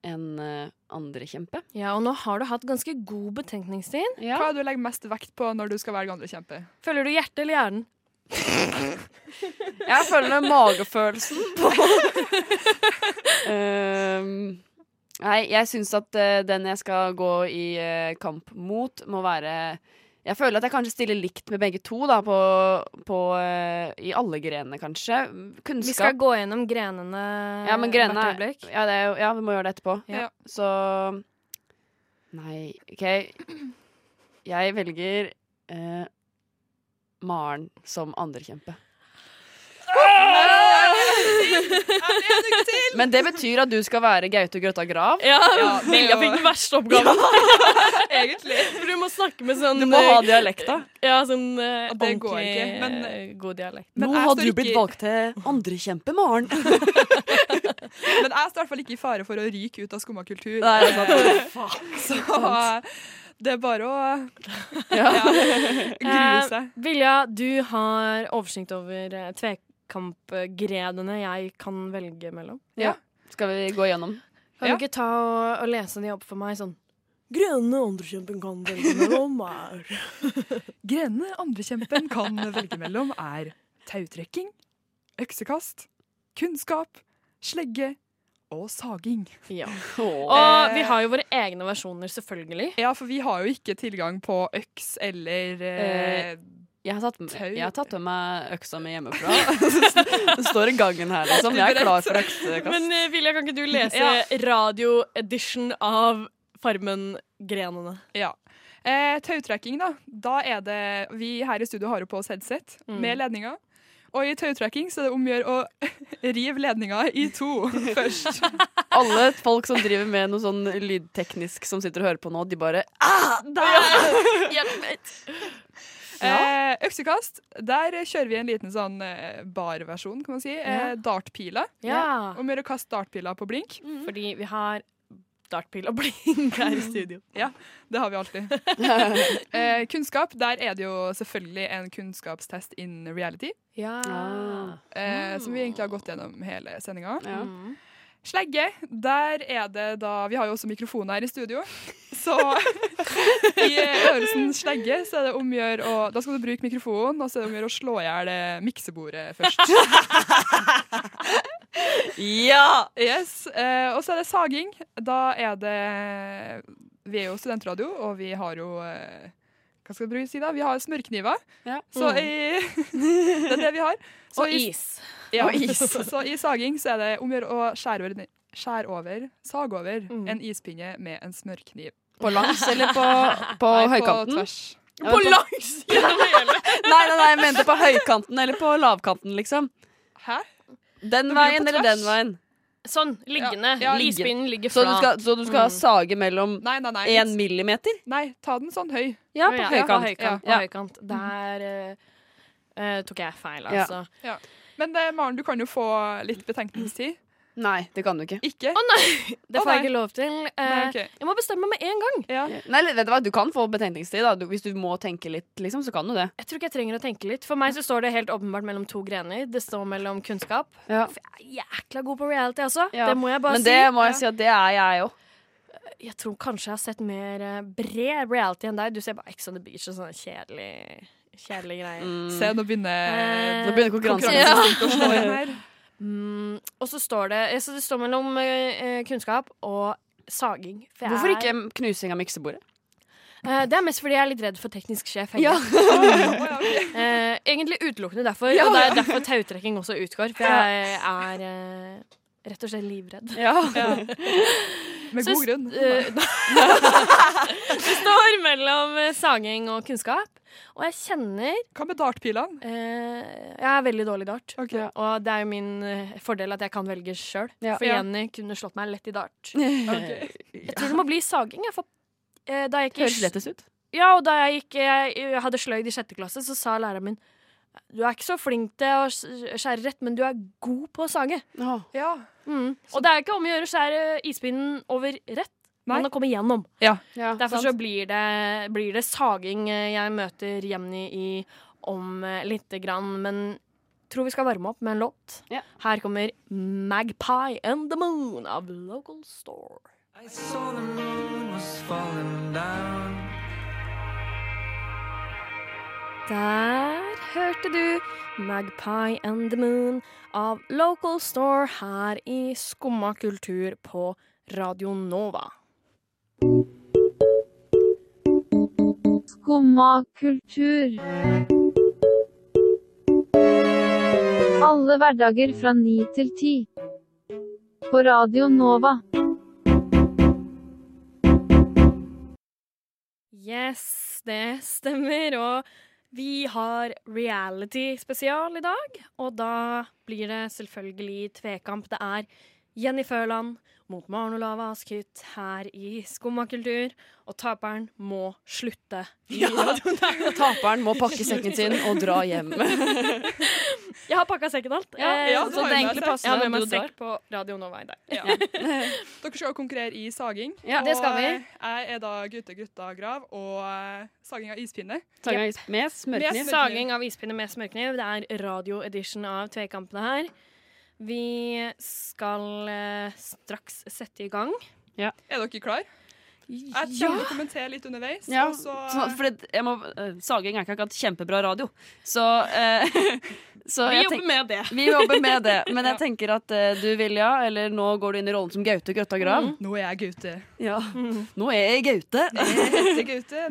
Speaker 5: en andre andrekjempe.
Speaker 3: Ja, og nå har du hatt ganske god betenkningstid.
Speaker 4: Hva er det du legger mest vekt på når du skal velge andre kjempe?
Speaker 3: Følger du hjertet eller hjernen?
Speaker 5: Jeg føler magefølelsen på um, Nei, jeg syns at uh, den jeg skal gå i uh, kamp mot, må være Jeg føler at jeg kanskje stiller likt med begge to, da, på, på eh, I alle grenene, kanskje. Kunnskap.
Speaker 3: Vi skal gå gjennom grenene
Speaker 5: Ja, men grenene
Speaker 3: hvert
Speaker 5: er-
Speaker 3: øyeblikk.
Speaker 5: Ja, er, ja, vi må gjøre det etterpå.
Speaker 3: Ja.
Speaker 5: Så Nei, OK. Jeg velger eh, Maren som andrekjempe. Men det betyr at du skal være Gaute Grøtta Grav?
Speaker 3: Ja, Vilja fikk den verste oppgaven. Egentlig. For du må snakke med sånn
Speaker 5: Du må ha dialekta.
Speaker 3: Ja, sånn uh,
Speaker 4: det går ikke, men-
Speaker 3: eh, god dialekt.
Speaker 4: Men
Speaker 5: Nå
Speaker 4: hadde
Speaker 5: har du blitt valgt til andrekjempe, Maren.
Speaker 4: Men jeg står i hvert fall ikke i fare for å ryke ut av skumma kultur.
Speaker 5: Nei, det er.
Speaker 4: Så eh, det er bare å
Speaker 3: Ja.
Speaker 4: grue
Speaker 3: Eh,
Speaker 4: seg.
Speaker 3: Vilja, du har oversikt over eh, tvekampgrenene jeg kan velge mellom.
Speaker 5: Ja. Skal vi gå gjennom?
Speaker 3: Kan
Speaker 4: Ja.
Speaker 3: du ikke ta og, og lese de opp for meg sånn Grene andrekjempen kan velge mellom er
Speaker 4: Grene andrekjempen kan velge mellom, er tautrekking, øksekast, kunnskap, slegge og saging.
Speaker 3: Ja.
Speaker 4: Eh,
Speaker 3: Og vi har jo våre egne versjoner, selvfølgelig.
Speaker 4: Ja, for vi har jo ikke tilgang på øks eller eh,
Speaker 5: Jeg har, tatt med, jeg har tatt med meg øksa mi hjemmefra. det står i gangen her, liksom. Jeg er klar for øksekast.
Speaker 3: Men eh, Vilja, kan ikke du lese
Speaker 4: Ja.
Speaker 3: radio-edition av Farmen-grenene?
Speaker 4: Ja. Eh, tautrekking, da. Da er det Vi her i studio har jo på oss headset
Speaker 3: Mm.
Speaker 4: med ledninger. Og i tautrekking så er det om å gjøre å rive ledninga i to først.
Speaker 5: Alle folk som driver med noe sånn lydteknisk som sitter og hører på nå, de bare ah, der!
Speaker 4: Eh, øksekast, der kjører vi en liten sånn eh, barversjon, kan man si. Eh,
Speaker 3: Ja.
Speaker 4: dartpiler.
Speaker 3: Ja.
Speaker 4: Om å gjøre å kaste dartpiler på blink.
Speaker 3: Fordi vi har dartpil og blink her i studio.
Speaker 4: Ja, det har vi alltid. eh, kunnskap, der er det jo selvfølgelig en kunnskapstest in reality.
Speaker 3: Ja.
Speaker 4: Eh, som vi egentlig har gått gjennom hele sendinga.
Speaker 5: Ja.
Speaker 4: Slegge, der er det da Vi har jo også mikrofon her i studio. Så i øvelsen slegge så er det om å gjøre å Da skal du bruke mikrofonen, og så er det om å gjøre å slå i hjel eh, miksebordet først.
Speaker 5: Ja!
Speaker 4: Yes. Eh, og så er det saging. Da er det Vi er jo studentradio, og vi har jo eh, Hva skal jeg si da? Vi har smørkniver. Så
Speaker 3: Mm.
Speaker 4: i Det er det vi har. Så
Speaker 3: Og
Speaker 4: i-
Speaker 3: is.
Speaker 4: Ja.
Speaker 5: Og is.
Speaker 4: så i saging så er det om å gjøre å skjære over, skjære over sage over
Speaker 3: Mm.
Speaker 4: en ispinne med en smørkniv.
Speaker 5: På langs eller på, på
Speaker 4: Nei,
Speaker 5: høykanten?
Speaker 4: På tvers.
Speaker 5: På,
Speaker 3: På langs gjennom hele!
Speaker 5: Nei, nei, nei, jeg mente på høykanten eller på lavkanten, liksom.
Speaker 4: Hæ?
Speaker 5: Den veien eller den veien?
Speaker 3: Sånn, liggende.
Speaker 4: Ja, ja,
Speaker 3: Lispinnen ligger
Speaker 5: Så du skal, så du skal
Speaker 3: Mm.
Speaker 5: sage mellom
Speaker 4: Nei, nei, nei.
Speaker 5: én millimeter?
Speaker 4: Nei, ta den sånn høy.
Speaker 5: Ja,
Speaker 3: på
Speaker 5: på
Speaker 3: ja,
Speaker 5: høykant.
Speaker 3: På høykant, på
Speaker 5: Ja.
Speaker 3: høykant. Der eh, eh, tok jeg feil,
Speaker 5: Ja.
Speaker 3: altså.
Speaker 4: Ja. Men det, Maren, du kan jo få litt betenkningstid.
Speaker 5: Nei, det kan du ikke.
Speaker 4: Ikke?
Speaker 3: Å nei! Det
Speaker 5: Å,
Speaker 3: får jeg ikke lov til. Eh,
Speaker 5: Nei, okay.
Speaker 3: Jeg må bestemme meg med en gang.
Speaker 5: Nei, vet du hva, du kan få betenkningstid, da. Du, hvis du må tenke litt, liksom, så kan du det.
Speaker 3: Jeg tror ikke jeg trenger å tenke litt. For meg så står det helt åpenbart mellom to grener. Det står mellom kunnskap.
Speaker 5: Ja.
Speaker 3: For jeg er jækla god på reality, altså.
Speaker 5: Ja.
Speaker 3: Det må jeg bare
Speaker 5: Men
Speaker 3: si.
Speaker 5: det må jeg si at det er jeg òg.
Speaker 3: Jeg tror kanskje jeg har sett mer eh, bred reality enn deg. Du ser bare Ex on the Beach og sånne kjedelige, greie. Mm.
Speaker 4: Se, nå begynner,
Speaker 3: Eh,
Speaker 4: nå begynner konkurransen
Speaker 3: Ja.
Speaker 4: å slå igjen her.
Speaker 3: Mm, og så står det Så det står mellom eh, eh, kunnskap og saging. For jeg
Speaker 5: Hvorfor
Speaker 3: er-
Speaker 5: ikke knusing av miksebordet?
Speaker 3: Eh, det er mest fordi jeg er litt redd for teknisk sjef.
Speaker 5: Ja.
Speaker 3: Eh, egentlig utelukkende derfor.
Speaker 5: Ja,
Speaker 3: og det
Speaker 5: ja.
Speaker 3: er derfor tautrekking også utgår. For jeg er eh, rett og slett livredd.
Speaker 5: Ja.
Speaker 4: Med
Speaker 3: Så
Speaker 4: god grunn.
Speaker 3: eh, det står mellom eh, saging og kunnskap. Og jeg kjenner
Speaker 4: Hva med dartpilene?
Speaker 3: Eh, jeg er veldig dårlig i dart. Og det er jo min eh, fordel at jeg kan velge sjøl.
Speaker 5: Ja.
Speaker 3: For
Speaker 5: Ja.
Speaker 3: Jenny kunne slått meg lett i dart.
Speaker 5: okay.
Speaker 3: Jeg tror det må bli saging. Jeg, får, eh, da jeg gikk
Speaker 5: Høres lettest ut.
Speaker 3: Ja, og da jeg, gikk, jeg, jeg hadde sløyd i sjette klasse, så sa læreren min du er ikke så flink til å skjære rett, men du er god på å sage.
Speaker 4: Ja.
Speaker 3: Mm. Og det er ikke om å gjøre å skjære ispinnen over rett, men å komme gjennom.
Speaker 4: Ja.
Speaker 3: Derfor
Speaker 5: sant.
Speaker 3: så blir det, blir det saging eh, jeg møter Jemni i om eh, lite grann, men tror vi skal varme opp med en låt. Her kommer Magpie and the Moon av Local Store.
Speaker 15: I saw the moon was falling down.
Speaker 3: Der hørte du Magpie and the Moon av Local Store her i Skumma kultur på Radio Nova.
Speaker 16: Skumma kultur. Alle hverdager fra ni til ti. På Radio Nova.
Speaker 3: Yes, det stemmer. Og vi har reality-spesial i dag. Og da blir det selvfølgelig tvekamp. Det er Jenny Føland mot Maren Olava kutt her i Skummakultur. Og taperen må slutte.
Speaker 5: Ja. Taperen må pakke sekken sin og dra hjem.
Speaker 3: Jeg har pakka sekken alt.
Speaker 5: Ja,
Speaker 3: Eh,
Speaker 5: ja,
Speaker 3: så det egentlig passer. Jeg har med
Speaker 5: Ja,
Speaker 3: meg sekk på Radio Nova i dag.
Speaker 4: Dere skal konkurrere i saging.
Speaker 3: Ja, det skal vi.
Speaker 4: Jeg er da Gaute-gutta-grav og eh, saging av ispinne.
Speaker 5: Saging av is- med smørkniv.
Speaker 3: Saging av ispinne med smørkniv. Det er radio-edition av Tvekampene her. Vi skal eh, straks sette i gang.
Speaker 4: Er dere klar? Jeg kommer til å kommentere litt underveis.
Speaker 5: Ja,
Speaker 4: så,
Speaker 5: så, for det, jeg må, eh, saging er ikke akkurat kjempebra radio, så, eh, så
Speaker 3: Vi jobber
Speaker 5: tenk-
Speaker 3: med det.
Speaker 5: Vi jobber med det, men jeg tenker at eh, du Vilja, eller nå går du inn i rollen som Gaute Grøtta Grav.
Speaker 4: Mm. Nå er jeg Gaute.
Speaker 5: Ja. Nå er jeg Gaute.
Speaker 4: Jeg Gaute.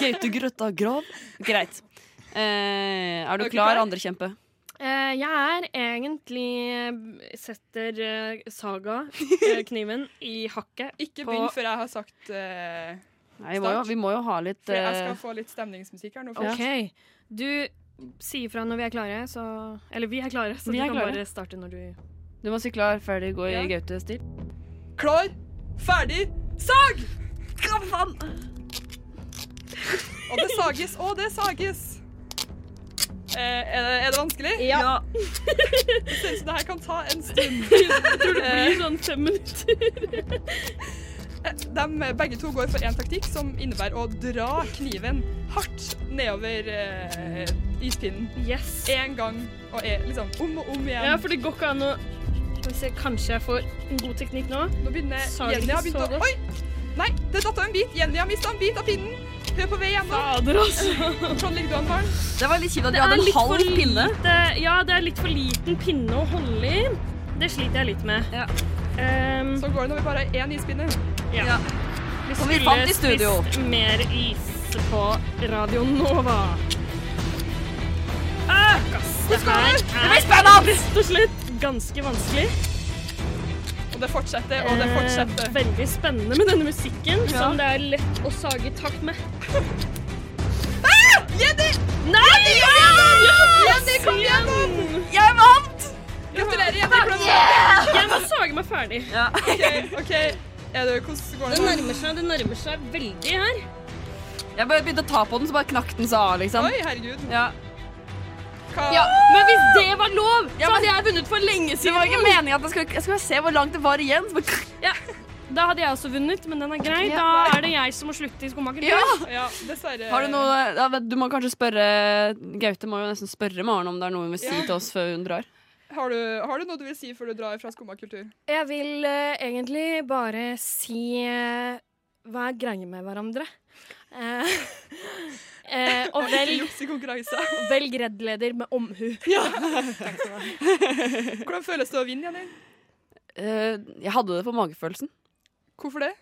Speaker 5: Gaute Grøtta Grav. Greit. Eh, er du
Speaker 3: Er
Speaker 5: klar,
Speaker 3: klar? Eh, jeg er egentlig eh, Setter eh, Saga, eh, kniven, i hakket.
Speaker 4: Ikke begynn før jeg har sagt uh,
Speaker 5: Nei, vi, må jo, vi må jo ha litt
Speaker 4: For jeg skal få litt stemningsmusikk her nå. først.
Speaker 3: OK. Du sier fra når vi er klare, så Eller vi er klare, så
Speaker 5: Vi
Speaker 3: du kan
Speaker 5: klare.
Speaker 3: bare starte når du
Speaker 5: Du må si klar, ferdig, gå i
Speaker 4: Ja.
Speaker 5: Gaute-stil.
Speaker 4: Klar, ferdig, sag!
Speaker 5: Hva faen?
Speaker 4: Og det sages, og det sages. Eh, er, det, er det vanskelig?
Speaker 3: Ja.
Speaker 4: det ser ut som det her kan ta en stund.
Speaker 3: tror det blir sånn fem minutter.
Speaker 4: De begge to går for én taktikk, som innebærer å dra kniven hardt nedover eh, ispinnen.
Speaker 3: Yes.
Speaker 4: En gang og er, liksom om og om igjen.
Speaker 3: Ja, for det går ikke an å Skal vi se, Kanskje jeg får en god teknikk nå.
Speaker 4: Nå begynner Jenny har begynt å. Oi! Nei, det datt av en bit. Jenny har mista en bit av pinnen. Hun er på vei gjennom.
Speaker 3: Fader, altså.
Speaker 4: Hvordan ligger du an, barn?
Speaker 5: Det var litt kjipt at
Speaker 3: de
Speaker 5: vi hadde en halv pinne.
Speaker 3: lite, ja, det er litt for liten pinne å holde i. Det sliter jeg litt med. Um,
Speaker 4: Så går det når vi bare har én ispinne.
Speaker 3: ja. Vi
Speaker 5: Som vi fant i studio.
Speaker 3: spist mer is på Radio Nova. Ah, Hvor det du?
Speaker 4: Det blir spennende!
Speaker 3: rett og slett ganske vanskelig.
Speaker 4: Og det fortsetter, og det
Speaker 3: Eh,
Speaker 4: fortsetter.
Speaker 3: veldig spennende med denne musikken,
Speaker 4: Ja.
Speaker 3: som det er lett å sage takt med.
Speaker 4: Ah! Jenny!
Speaker 3: Nei!
Speaker 4: Jenny, kom igjen!
Speaker 5: Jeg vant!
Speaker 4: Gratulerer, Jenny. Yeah!
Speaker 3: Jeg må sage meg ferdig.
Speaker 4: OK, ok. Er det, går
Speaker 3: Det
Speaker 4: det?
Speaker 3: nærmer seg, det nærmer seg veldig her.
Speaker 5: Jeg bare begynte å ta på den, så bare knakk den seg av, liksom.
Speaker 4: Oi, herregud.
Speaker 5: Ja.
Speaker 3: Ja, men hvis det var lov, så hadde jeg vunnet for lenge siden.
Speaker 5: Det var ikke meningen at jeg skulle, jeg skulle se hvor langt det var igjen.
Speaker 3: Ja, da hadde jeg også vunnet, men den er grei. Da er det jeg som må slutte i Skomaker.
Speaker 5: Ja.
Speaker 4: dessverre.
Speaker 5: Har du noe ja, Du må kanskje spørre Gaute må jo nesten spørre Maren om det er noe hun vil si
Speaker 4: Ja.
Speaker 5: til oss før hun drar.
Speaker 4: Har du, har du noe du vil si før du drar fra skomakultur?
Speaker 3: Jeg vil uh, egentlig bare si uh, hva er greia med hverandre. Eh, eh, og velg, velg Redd-leder med omhu.
Speaker 4: Hvordan føles det å vinne, Jenny?
Speaker 5: Eh, jeg hadde det på magefølelsen.
Speaker 4: Hvorfor det?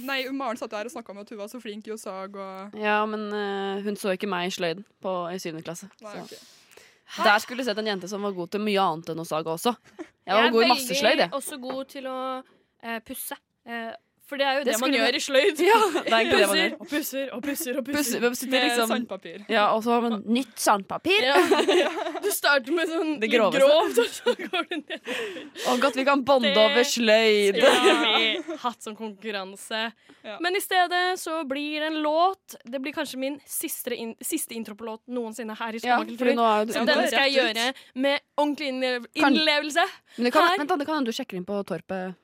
Speaker 4: Nei, Maren satt der og snakka om at hun var så flink i å sag og
Speaker 5: Ja, men eh, hun så ikke meg i sløyden på, i syvende klasse.
Speaker 4: Nei,
Speaker 5: så.
Speaker 4: ok.
Speaker 5: Der skulle du sett en jente som var god til mye annet enn å sage også. Jeg var
Speaker 3: Jeg
Speaker 5: god i masse sløyd, jeg.
Speaker 3: også god til å eh, pusse. Eh, for det er jo
Speaker 5: Det
Speaker 3: det, man gjør
Speaker 5: vi-
Speaker 3: i sløyd.
Speaker 5: Ja, det er man
Speaker 3: Pusser
Speaker 5: gjør.
Speaker 3: og pusser og pusser og
Speaker 5: Pusser-
Speaker 3: pusser.
Speaker 5: sitter liksom-
Speaker 4: sandpapir.
Speaker 5: Ja, og så har man nytt sandpapir.
Speaker 3: Ja, Du starter med sånn
Speaker 5: Det
Speaker 3: litt
Speaker 5: groveste.
Speaker 3: grovt, og så går du ned.
Speaker 5: Og godt vi kan bonde
Speaker 3: Det-
Speaker 5: over sløyd.
Speaker 3: Ja, vi hatt som konkurranse. Men i stedet så blir det en låt. Det blir kanskje min siste, in siste intro på låt noensinne her i
Speaker 5: Ja,
Speaker 3: Skomakultur.
Speaker 5: jo-
Speaker 3: så den skal jeg gjøre med ordentlig innlevelse.
Speaker 5: Kan-. Men det kan,
Speaker 3: Her.
Speaker 5: vent da, det kan hende du sjekker inn på Torpet.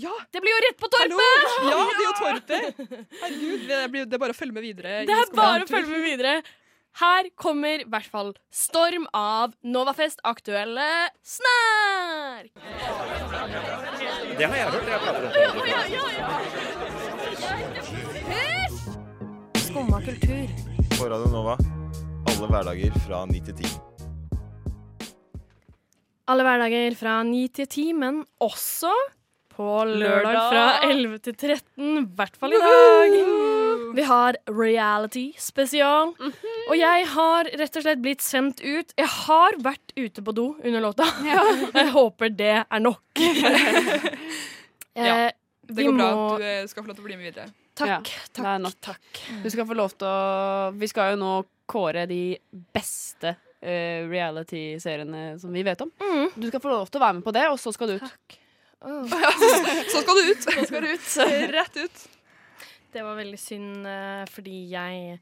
Speaker 4: Ja!
Speaker 3: Det blir jo rett på
Speaker 4: Hallo!
Speaker 3: Torpet!
Speaker 4: Ja, det er jo Torpet! Herregud, det, blir, det er bare å følge med videre.
Speaker 3: Det er bare å følge med videre. Her kommer i hvert fall Storm av Novafest aktuelle Snark!
Speaker 13: Det har jeg hørt. Jeg prater om Ja, ja, ja.
Speaker 3: Skumma kultur.
Speaker 13: På Radio Nova. Alle hverdager fra 9 til 10.
Speaker 3: Alle hverdager fra 9 til 10, men også på lørdag
Speaker 5: Lørdag.
Speaker 3: fra 11 til 13. I hvert fall i dag. Vi har reality spesial. Og jeg har rett og slett blitt sendt ut. Jeg har vært ute på do under låta. Jeg håper det er nok.
Speaker 4: Ja,
Speaker 3: Eh,
Speaker 4: Det
Speaker 3: vi
Speaker 4: går bra
Speaker 3: må-
Speaker 4: at du eh, skal få lov til å bli med videre.
Speaker 3: Takk,
Speaker 5: Ja,
Speaker 3: takk, takk.
Speaker 5: Du skal få lov til å Vi skal jo nå kåre de beste uh, reality-seriene som vi vet om. Du skal få lov til å være med på det, og så skal du ut.
Speaker 4: Så skal du ut.
Speaker 5: Så skal du ut.
Speaker 4: Rett ut.
Speaker 3: Det var veldig synd, eh, fordi jeg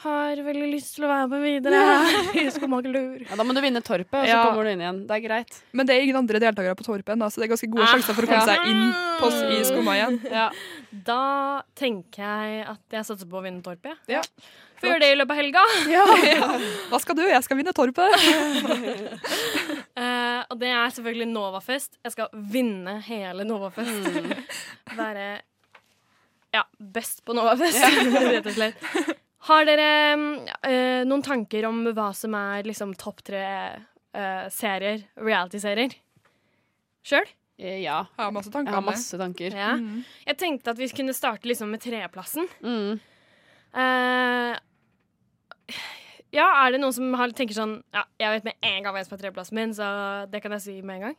Speaker 3: har veldig lyst til å være med videre.
Speaker 5: Ja, da må du vinne Torpet, og så
Speaker 4: Ja.
Speaker 5: kommer du inn igjen. Det er greit.
Speaker 4: Men det er ingen andre deltakere på Torpen, ennå, så det er ganske gode
Speaker 3: Ah,
Speaker 4: sjanser for å komme
Speaker 3: ja.
Speaker 4: seg inn på i Skumma igjen.
Speaker 5: Ja.
Speaker 3: Da tenker jeg at jeg satser på å vinne Torpet.
Speaker 4: Ja.
Speaker 3: Får gjøre det i løpet av helga.
Speaker 4: Hva skal du? Jeg skal vinne Torpet.
Speaker 3: uh, og det er selvfølgelig Novafest. Jeg skal vinne hele Novafest. Være ja, best på Novafest, rett og slett. Har dere mm, eh, noen tanker om hva som er liksom topp tre uh, serier, reality-serier? Sjøl?
Speaker 5: Ja.
Speaker 4: Jeg har masse tanker
Speaker 5: Jeg masse tanker.
Speaker 3: Ja.
Speaker 4: Mm.
Speaker 3: Jeg tenkte at vi kunne starte liksom med tredjeplassen.
Speaker 5: Mm.
Speaker 3: Eh, ja, er det noen som har, tenker sånn Ja, jeg vet med en gang hvem som er tredjeplassen min, så det kan jeg si med en gang.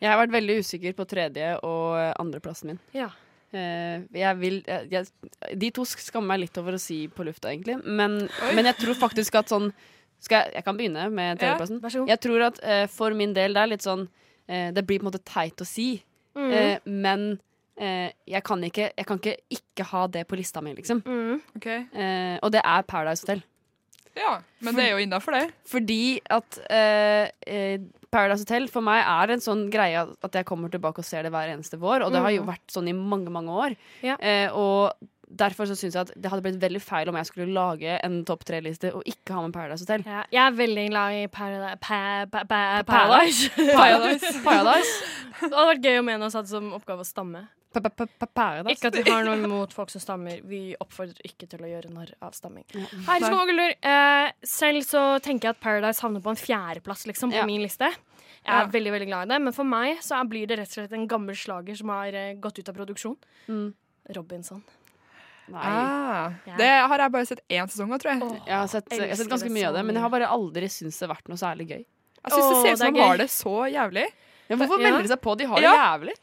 Speaker 5: Jeg har vært veldig usikker på tredje- og eh, andreplassen min.
Speaker 3: Ja.
Speaker 5: Eh, jeg vil jeg, jeg, De to skammer meg litt over å si på lufta, egentlig. Men, men jeg tror faktisk at sånn skal jeg, jeg kan begynne med tredjeplassen.
Speaker 3: Ja,
Speaker 5: jeg tror at uh, for min del det er litt sånn uh, Det blir på en måte teit å si,
Speaker 3: mm.
Speaker 5: uh, men eh, jeg, kan ikke, jeg kan ikke ikke ha det på lista mi, liksom.
Speaker 3: Mm.
Speaker 4: Okay.
Speaker 5: Eh, og det er Paradise Hotel.
Speaker 4: Ja, men det er jo innafor det.
Speaker 5: Fordi at eh, eh, Paradise Hotel for meg er en sånn greie at jeg kommer tilbake og ser det hver eneste vår. Og det har jo
Speaker 3: Mhm.
Speaker 5: vært sånn i mange, mange år.
Speaker 3: Ja.
Speaker 5: Eh, og derfor så syns jeg at det hadde blitt veldig feil om jeg skulle lage en topp tre-liste og ikke ha med Paradise Hotel.
Speaker 3: Ja, jeg er veldig glad i Parada- pa, pa, pa,
Speaker 5: Paradise.
Speaker 3: Paradise.
Speaker 5: Paradise.
Speaker 3: Det hadde vært gøy om en av oss hadde som oppgave å stamme. Ikke at vi har noe imot folk som stammer. Vi oppfordrer ikke til å gjøre narr av stamming. Hei. Eh, selv så tenker jeg at Paradise havner på en fjerdeplass liksom, på
Speaker 5: Ja.
Speaker 3: min liste. Jeg er
Speaker 5: Ja.
Speaker 3: veldig veldig glad i det, men for meg så blir det rett og slett en gammel slager som har eh, gått ut av produksjon.
Speaker 5: Mm.
Speaker 3: Robinson.
Speaker 5: Nei.
Speaker 4: Ah, det har jeg bare sett én sesong av, tror jeg.
Speaker 5: Jeg har sett, jeg har sett ganske mye av det, men jeg har bare aldri syntes det har vært noe særlig gøy.
Speaker 4: Jeg syns det ser ut som
Speaker 3: det
Speaker 4: de har det så jævlig.
Speaker 5: Ja, hvorfor
Speaker 3: Ja.
Speaker 5: melder de seg på? De har det
Speaker 4: Ja.
Speaker 5: jævlig.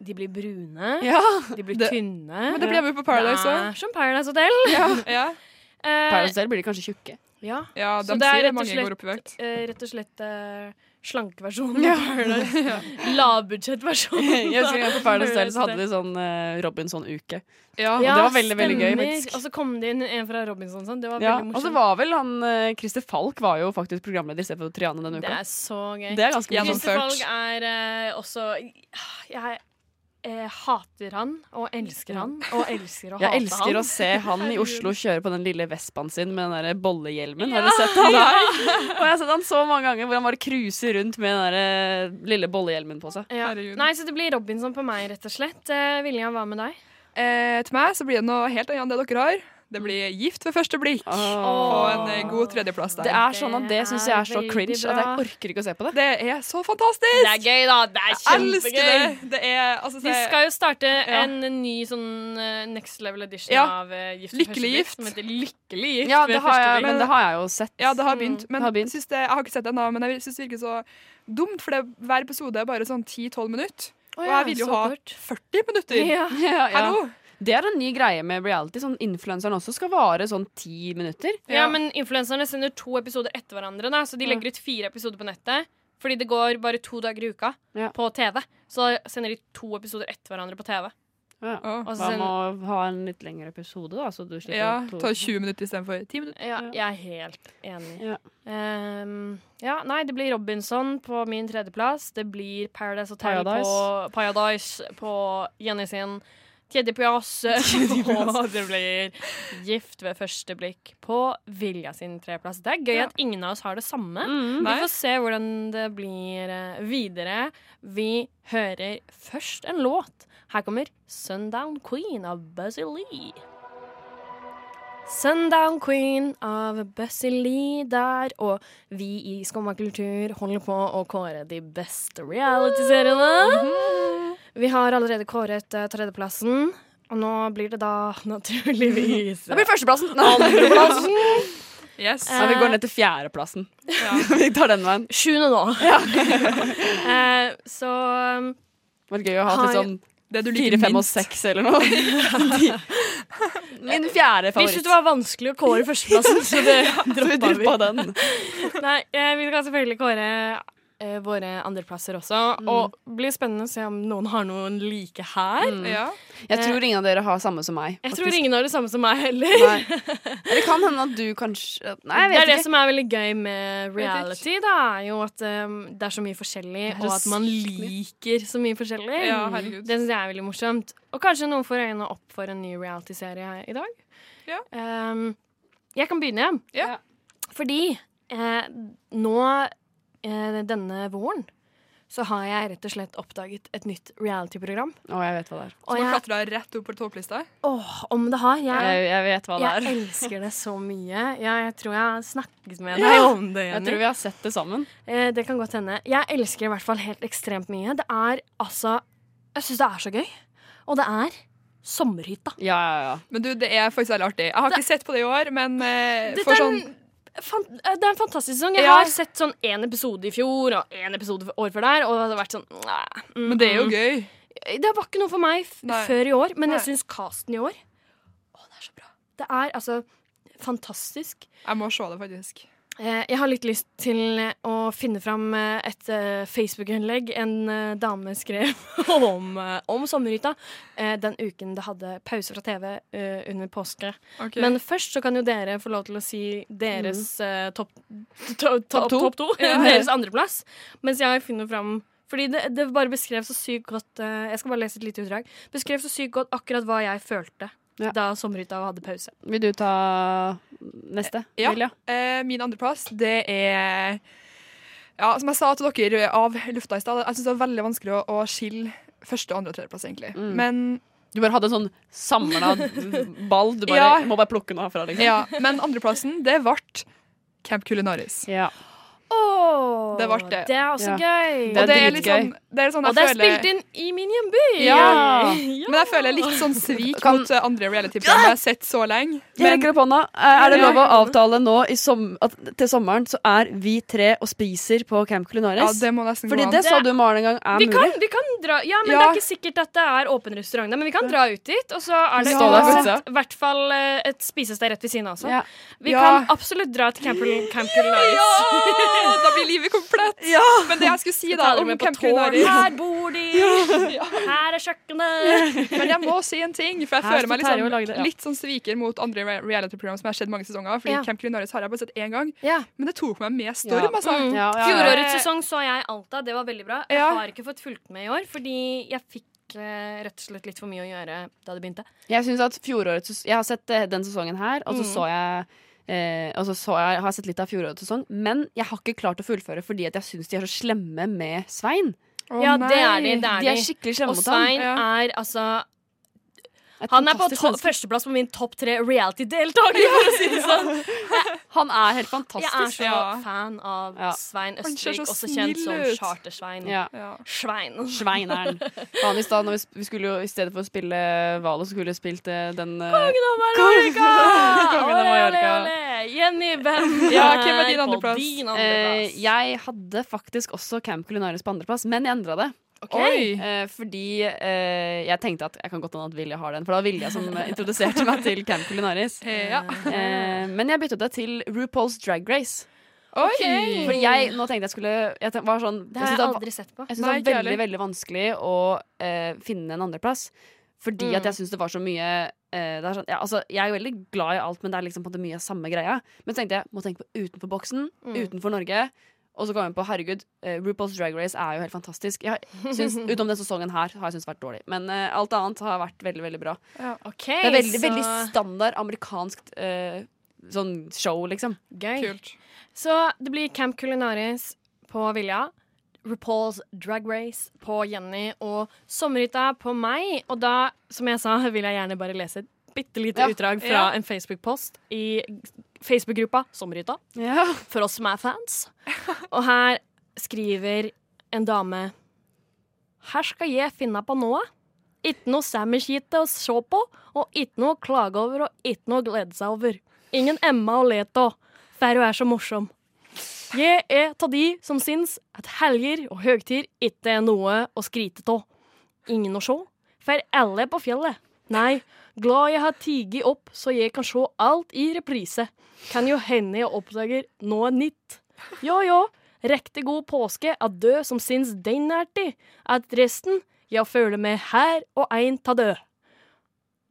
Speaker 3: De blir brune.
Speaker 5: Ja.
Speaker 3: De blir
Speaker 4: Det-
Speaker 3: tynne.
Speaker 4: Men det blir jo på Paradise òg.
Speaker 3: som Paradise Hotel.
Speaker 4: Ja.
Speaker 3: Eh,
Speaker 5: Paradise Hotel blir de kanskje tjukke.
Speaker 3: ja.
Speaker 4: ja,
Speaker 3: Så
Speaker 4: de
Speaker 3: det er
Speaker 4: sier
Speaker 3: rett og
Speaker 4: mange
Speaker 3: slett-
Speaker 4: går opp i vekt.
Speaker 3: eh, rett og slett uh, slankeversjonen
Speaker 5: Ja.
Speaker 3: av Paradise. Lavbudsjettversjonen.
Speaker 5: Jeg husker på Paradise Hotel så hadde de sånn uh, Robinson-uke.
Speaker 4: Ja,
Speaker 5: og det var veldig, veldig gøy, faktisk.
Speaker 3: Og så kom det inn en fra Robinson. Sånn. Det var
Speaker 5: Ja,
Speaker 3: veldig
Speaker 5: og så var vel han uh, Christer Falk var jo faktisk programleder istedenfor Triane denne uka.
Speaker 3: Det er så gøy.
Speaker 5: Det er ganske
Speaker 3: Christer. Falk er uh, også Jeg eh, hater han og elsker han og elsker å hate
Speaker 5: Jeg elsker
Speaker 3: han.
Speaker 5: å se han i Oslo kjøre på den lille Vespaen sin med den der bollehjelmen.
Speaker 3: Ja.
Speaker 5: Har du sett han der? Og jeg har sett han så mange ganger hvor han bare cruiser rundt med den der eh, lille bollehjelmen på seg.
Speaker 3: Ja. Nei, så det blir Robinson på meg, rett og slett. Eh, Vilja, hva med deg?
Speaker 4: Eh, til meg så blir det noe helt annet enn det dere har. Det blir Gift ved første blikk. På en eh, god tredjeplass der.
Speaker 5: Det er sånn at det syns jeg er så cringe at jeg orker ikke å se på det.
Speaker 4: Det er så fantastisk!
Speaker 3: Det er gøy, da. Det er
Speaker 4: Jeg elsker
Speaker 3: kjempegøy.
Speaker 4: det. Det er altså, se-
Speaker 3: skal jo starte
Speaker 4: Ja.
Speaker 3: en ny sånn eh, next level edition
Speaker 4: Ja.
Speaker 3: av uh, Gift ved første blikk,
Speaker 4: gift.
Speaker 3: Som heter Lykkelig gift.
Speaker 5: Ja,
Speaker 3: ved
Speaker 5: det har
Speaker 3: første
Speaker 5: jeg,
Speaker 3: blikk.
Speaker 5: men det har jeg jo sett.
Speaker 4: Ja, det har begynt.
Speaker 5: Mm,
Speaker 4: Men
Speaker 5: det har begynt.
Speaker 4: jeg, det, jeg har ikke sett det ennå, men jeg syns det virker så dumt, for det, hver episode er bare sånn 10-12 minutter.
Speaker 3: Å
Speaker 4: og jeg vil jo ha
Speaker 3: kort.
Speaker 4: 40 minutter.
Speaker 3: Ja.
Speaker 5: Ja, ja.
Speaker 4: Hallo!
Speaker 5: Det er en ny greie med reality. Sånn Influenseren også skal vare sånn ti minutter.
Speaker 3: Ja, men influenserne sender to episoder etter hverandre, da, så de legger ut fire episoder på nettet. Fordi det går bare to dager i uka på TV. Så da sender de to episoder etter hverandre på TV.
Speaker 5: Ja.
Speaker 3: Så
Speaker 5: Man
Speaker 3: sender-
Speaker 5: må ha en litt lengre episode, da. Så du slipper
Speaker 4: Ja,
Speaker 5: to-
Speaker 4: ta 20 minutter istedenfor 10 minutter.
Speaker 3: Ja, jeg er helt enig.
Speaker 5: Ja.
Speaker 3: Um, ja, nei, det blir Robinson på min tredjeplass. Det blir Paradise Hotel
Speaker 5: Paradise.
Speaker 3: på Paradise på Jenny sin tredjeplass. Og det blir Gift ved første blikk på Vilja sin treplass. Det er gøy
Speaker 4: Ja.
Speaker 3: at ingen av oss har det samme.
Speaker 5: Mm.
Speaker 3: Vi får se hvordan det blir eh, videre. Vi hører først en låt. Her kommer Sundown Queen av Buzzy Lee. Sundown Queen av Buzzy Lee der, og vi i Skumma kultur holder på å kåre de beste reality-seriene. Vi har allerede kåret uh, tredjeplassen, og nå blir det da naturligvis
Speaker 5: Det blir førsteplassen.
Speaker 3: Andreplassen.
Speaker 4: Yes.
Speaker 5: Ja, vi går ned til fjerdeplassen. vi tar den veien.
Speaker 3: Sjuende nå. Eh, så um,
Speaker 5: Det var gøy å ha
Speaker 3: Har-
Speaker 5: litt sånn
Speaker 4: Det du liker
Speaker 5: fire, fem og seks eller noe. Min fjerde
Speaker 3: Vi syntes
Speaker 5: favoritt.
Speaker 3: det var vanskelig å kåre førsteplassen, så det
Speaker 5: Så vi
Speaker 3: droppa vi.
Speaker 5: den.
Speaker 3: Nei, eh, vi skal selvfølgelig kåre eh, våre andreplasser også. Og det blir spennende å se om noen har noen like her.
Speaker 5: Mm.
Speaker 4: Ja.
Speaker 5: Jeg tror ingen av dere har samme som meg.
Speaker 3: Jeg
Speaker 5: faktisk.
Speaker 3: tror ingen har det samme som meg heller.
Speaker 5: Nei. Det kan hende at du kanskje Nei, jeg
Speaker 3: det er
Speaker 5: vet
Speaker 3: det
Speaker 5: ikke.
Speaker 3: som er veldig gøy med reality, da, er jo at um, det er så mye forskjellig, og at man liker så mye forskjellig.
Speaker 4: Ja, herregud.
Speaker 3: Det syns jeg er veldig morsomt. Og kanskje noen får øynene opp for en ny reality-serie i dag.
Speaker 4: Ja.
Speaker 3: Um, jeg kan begynne,
Speaker 4: Ja.
Speaker 3: Fordi eh, nå denne våren så har jeg rett og slett oppdaget et nytt reality-program.
Speaker 5: Å, jeg vet hva det er.
Speaker 4: Som har
Speaker 3: jeg,
Speaker 4: klatra rett opp på topplista.
Speaker 3: åh, om det har. Jeg,
Speaker 5: Jeg, jeg vet hva det
Speaker 3: jeg
Speaker 5: er.
Speaker 3: elsker det så mye. Ja, jeg tror jeg har snakket med deg om det.
Speaker 5: Jeg tror vi har sett det sammen.
Speaker 3: Eh, det kan godt hende. Jeg elsker det i hvert fall helt ekstremt mye. Det er altså Jeg syns det er så gøy. Og det er Sommerhytta.
Speaker 5: Ja, ja, ja.
Speaker 4: Men du, det er faktisk veldig artig. Jeg har ikke sett på det i år, men eh, for sånn
Speaker 3: eh, det er en fantastisk sesong. Jeg
Speaker 4: Ja.
Speaker 3: har sett sånn én episode i fjor og én episode år før der, og det har vært sånn mm,
Speaker 4: Men det er jo
Speaker 3: mm.
Speaker 4: gøy.
Speaker 3: Det var ikke noe for meg
Speaker 4: Nei.
Speaker 3: før i år, men jeg
Speaker 4: Nei.
Speaker 3: syns casten i år Å, det er så bra. Det er altså fantastisk.
Speaker 4: Jeg må se det, faktisk.
Speaker 3: Eh, Jeg har litt lyst til eh, å finne fram eh, et Facebook-innlegg en dame skrev om, om sommerhytta den uken det hadde pause fra TV under påske.
Speaker 4: Okay.
Speaker 3: Men først så kan jo dere få lov til å si deres mm. topp to, to,
Speaker 5: to?
Speaker 3: to.
Speaker 4: Ja.
Speaker 3: deres andreplass. Mens jeg finner fram fordi det, det bare beskrev så sykt godt Jeg skal bare lese et lite utdrag. Beskrev så sykt godt akkurat hva jeg følte
Speaker 5: Ja.
Speaker 3: da sommerhytta hadde pause.
Speaker 5: Vil du ta neste?
Speaker 4: Ja.
Speaker 5: Vilja?
Speaker 4: Eh, min andreplass, det er Ja, som jeg sa til dere av lufta i stad, jeg syns det er veldig vanskelig å, å skille første, andre og tredjeplass, egentlig.
Speaker 5: Mm.
Speaker 4: Men,
Speaker 5: Du bare hadde en sånn samla ball. Du bare
Speaker 4: Ja.
Speaker 5: må bare plukke noe herfra. Liksom.
Speaker 4: ja, men andreplassen, det ble Camp Culinaris.
Speaker 5: Ja.
Speaker 3: Åh,
Speaker 4: Det ble det.
Speaker 3: Det er også
Speaker 5: Ja.
Speaker 3: gøy.
Speaker 4: Og det er litt sånn, det er sånn
Speaker 3: Og det er
Speaker 4: føler
Speaker 3: spilt inn i min hjemby!
Speaker 4: Ja.
Speaker 3: Ja.
Speaker 4: Men jeg føler litt sånn svik
Speaker 5: Kan-
Speaker 4: mot eh, andre reality-program jeg har sett så lenge.
Speaker 5: Jeg
Speaker 4: Men
Speaker 5: rekker opp hånda. Er det lov å avtale nå i som, at til sommeren så er vi tre og spiser på Camp
Speaker 4: ja, det må nesten
Speaker 5: Fordi
Speaker 4: gå an.
Speaker 5: det sa du, Maren, en gang er
Speaker 3: Vi kan, vi kan dra Ja, men
Speaker 4: Ja.
Speaker 3: det er ikke sikkert at det er åpen restaurant der, men vi kan dra ut dit. Og så er det uansett i hvert fall eh, et spisested rett ved siden av også.
Speaker 5: Ja.
Speaker 3: Vi
Speaker 4: Ja.
Speaker 3: kan absolutt dra til Camp, Camp Culinaris.
Speaker 4: da blir livet komplett. Men det jeg skulle si da om Camp.
Speaker 3: Her bor de! Her er kjøkkenet!
Speaker 4: Men jeg må si en ting, for jeg
Speaker 3: Her
Speaker 4: føler meg liksom,
Speaker 3: det, ja.
Speaker 4: litt sånn sviker mot andre reality-program som jeg har sett mange sesonger. Fordi
Speaker 3: Ja.
Speaker 4: Camp Culinaris har jeg bare sett én gang. Men det tok meg med storm,
Speaker 3: Ja.
Speaker 4: altså.
Speaker 3: Mm. Fjorårets sesong så jeg Alta, det var veldig bra. Jeg har ikke fått fulgt med i år, fordi jeg fikk eh, rett og slett litt for mye å gjøre da det begynte.
Speaker 5: Jeg synes at fjoråret, Jeg har sett eh, den sesongen her, og så
Speaker 3: Mm.
Speaker 5: så jeg Eh, og så så jeg, har jeg sett litt av fjorårets sesong, men jeg har ikke klart å fullføre fordi at jeg syns de er så slemme med Svein.
Speaker 3: ja, det er de. Det er
Speaker 5: de er skikkelig slemme
Speaker 3: Og
Speaker 5: mot ham.
Speaker 3: Svein er altså Han er på førsteplass på min topp tre reality-deltaker, for å si det sånn.
Speaker 5: Han er helt fantastisk.
Speaker 3: Jeg er så
Speaker 5: Ja.
Speaker 3: fan av
Speaker 5: Ja.
Speaker 3: Svein Østvik, også kjent som Charter-Svein.
Speaker 5: Ja.
Speaker 3: Svein.
Speaker 5: Sveineren. Han i stad, når vi, vi skulle jo i stedet for å spille Valo, skulle vi spilt eh, den eh,
Speaker 3: Kongen av Mallorca!
Speaker 5: Kongen av
Speaker 3: Ole, ole,
Speaker 5: Mallorca.
Speaker 3: ole. Jenny, hvem
Speaker 5: Ja, hvem er din andreplass?
Speaker 3: din
Speaker 5: Eh, jeg hadde faktisk også Camp Culinaris på andreplass, men jeg endra det.
Speaker 3: Ok. Oi.
Speaker 5: Eh, fordi eh, jeg tenkte at jeg kan godt hende at Vilja har den, for det var Vilja som eh, introduserte meg til Camp Culinaris.
Speaker 4: Ja.
Speaker 5: Eh, men jeg byttet det til RuPaul's Drag Race.
Speaker 4: Okay.
Speaker 5: For jeg nå tenkte jeg skulle jeg tenkte, var sånn,
Speaker 3: Det har jeg aldri sett på.
Speaker 5: Jeg syns det var veldig
Speaker 4: heller.
Speaker 5: veldig vanskelig å eh, finne en andreplass. Fordi
Speaker 3: Mm.
Speaker 5: at jeg syns det var så mye eh, det er sånn, ja, altså, Jeg er veldig glad i alt, men det er liksom på en måte mye samme greia. Men så tenkte jeg må tenke på utenfor boksen,
Speaker 3: Mm.
Speaker 5: utenfor Norge. Og så kom jeg på herregud, eh, RuPaul's Drag Race er jo helt fantastisk. Jeg synes, Utenom denne sesongen her har jeg syntes vært dårlig. Men uh, alt annet har vært veldig veldig bra.
Speaker 3: Ok,
Speaker 5: det er veldig,
Speaker 3: så-
Speaker 5: veldig standard amerikansk uh, sånn show, liksom.
Speaker 3: Gøy. Kult. Så det blir Camp Culinaris på Vilja. RuPaul's Drag Race på Jenny og Sommerhytta på meg. Og da, som jeg sa, vil jeg gjerne bare lese et bitte lite
Speaker 5: Ja.
Speaker 3: utdrag fra
Speaker 5: Ja.
Speaker 3: en Facebook-post i Facebook-gruppa Sommerhytta.
Speaker 5: Ja.
Speaker 3: For oss som er fans. Og her skriver en dame Her skal jeg finne på noe. Ikke noe samiskite å se på, og ikke noe å klage over, og ikke noe å glede seg over. Ingen Emma å le av, for hun er så morsom. Jeg er av de som syns at helger og høgtider ikke er noe å skryte av. Ingen å se, for alle er på fjellet. Nei, glad jeg har tiget opp så jeg kan se alt i reprise. Kan jo hende jeg oppdager noe nytt. Ja, ja, riktig god påske er død som syns den er til, at resten jeg føler meg her og ein ta død.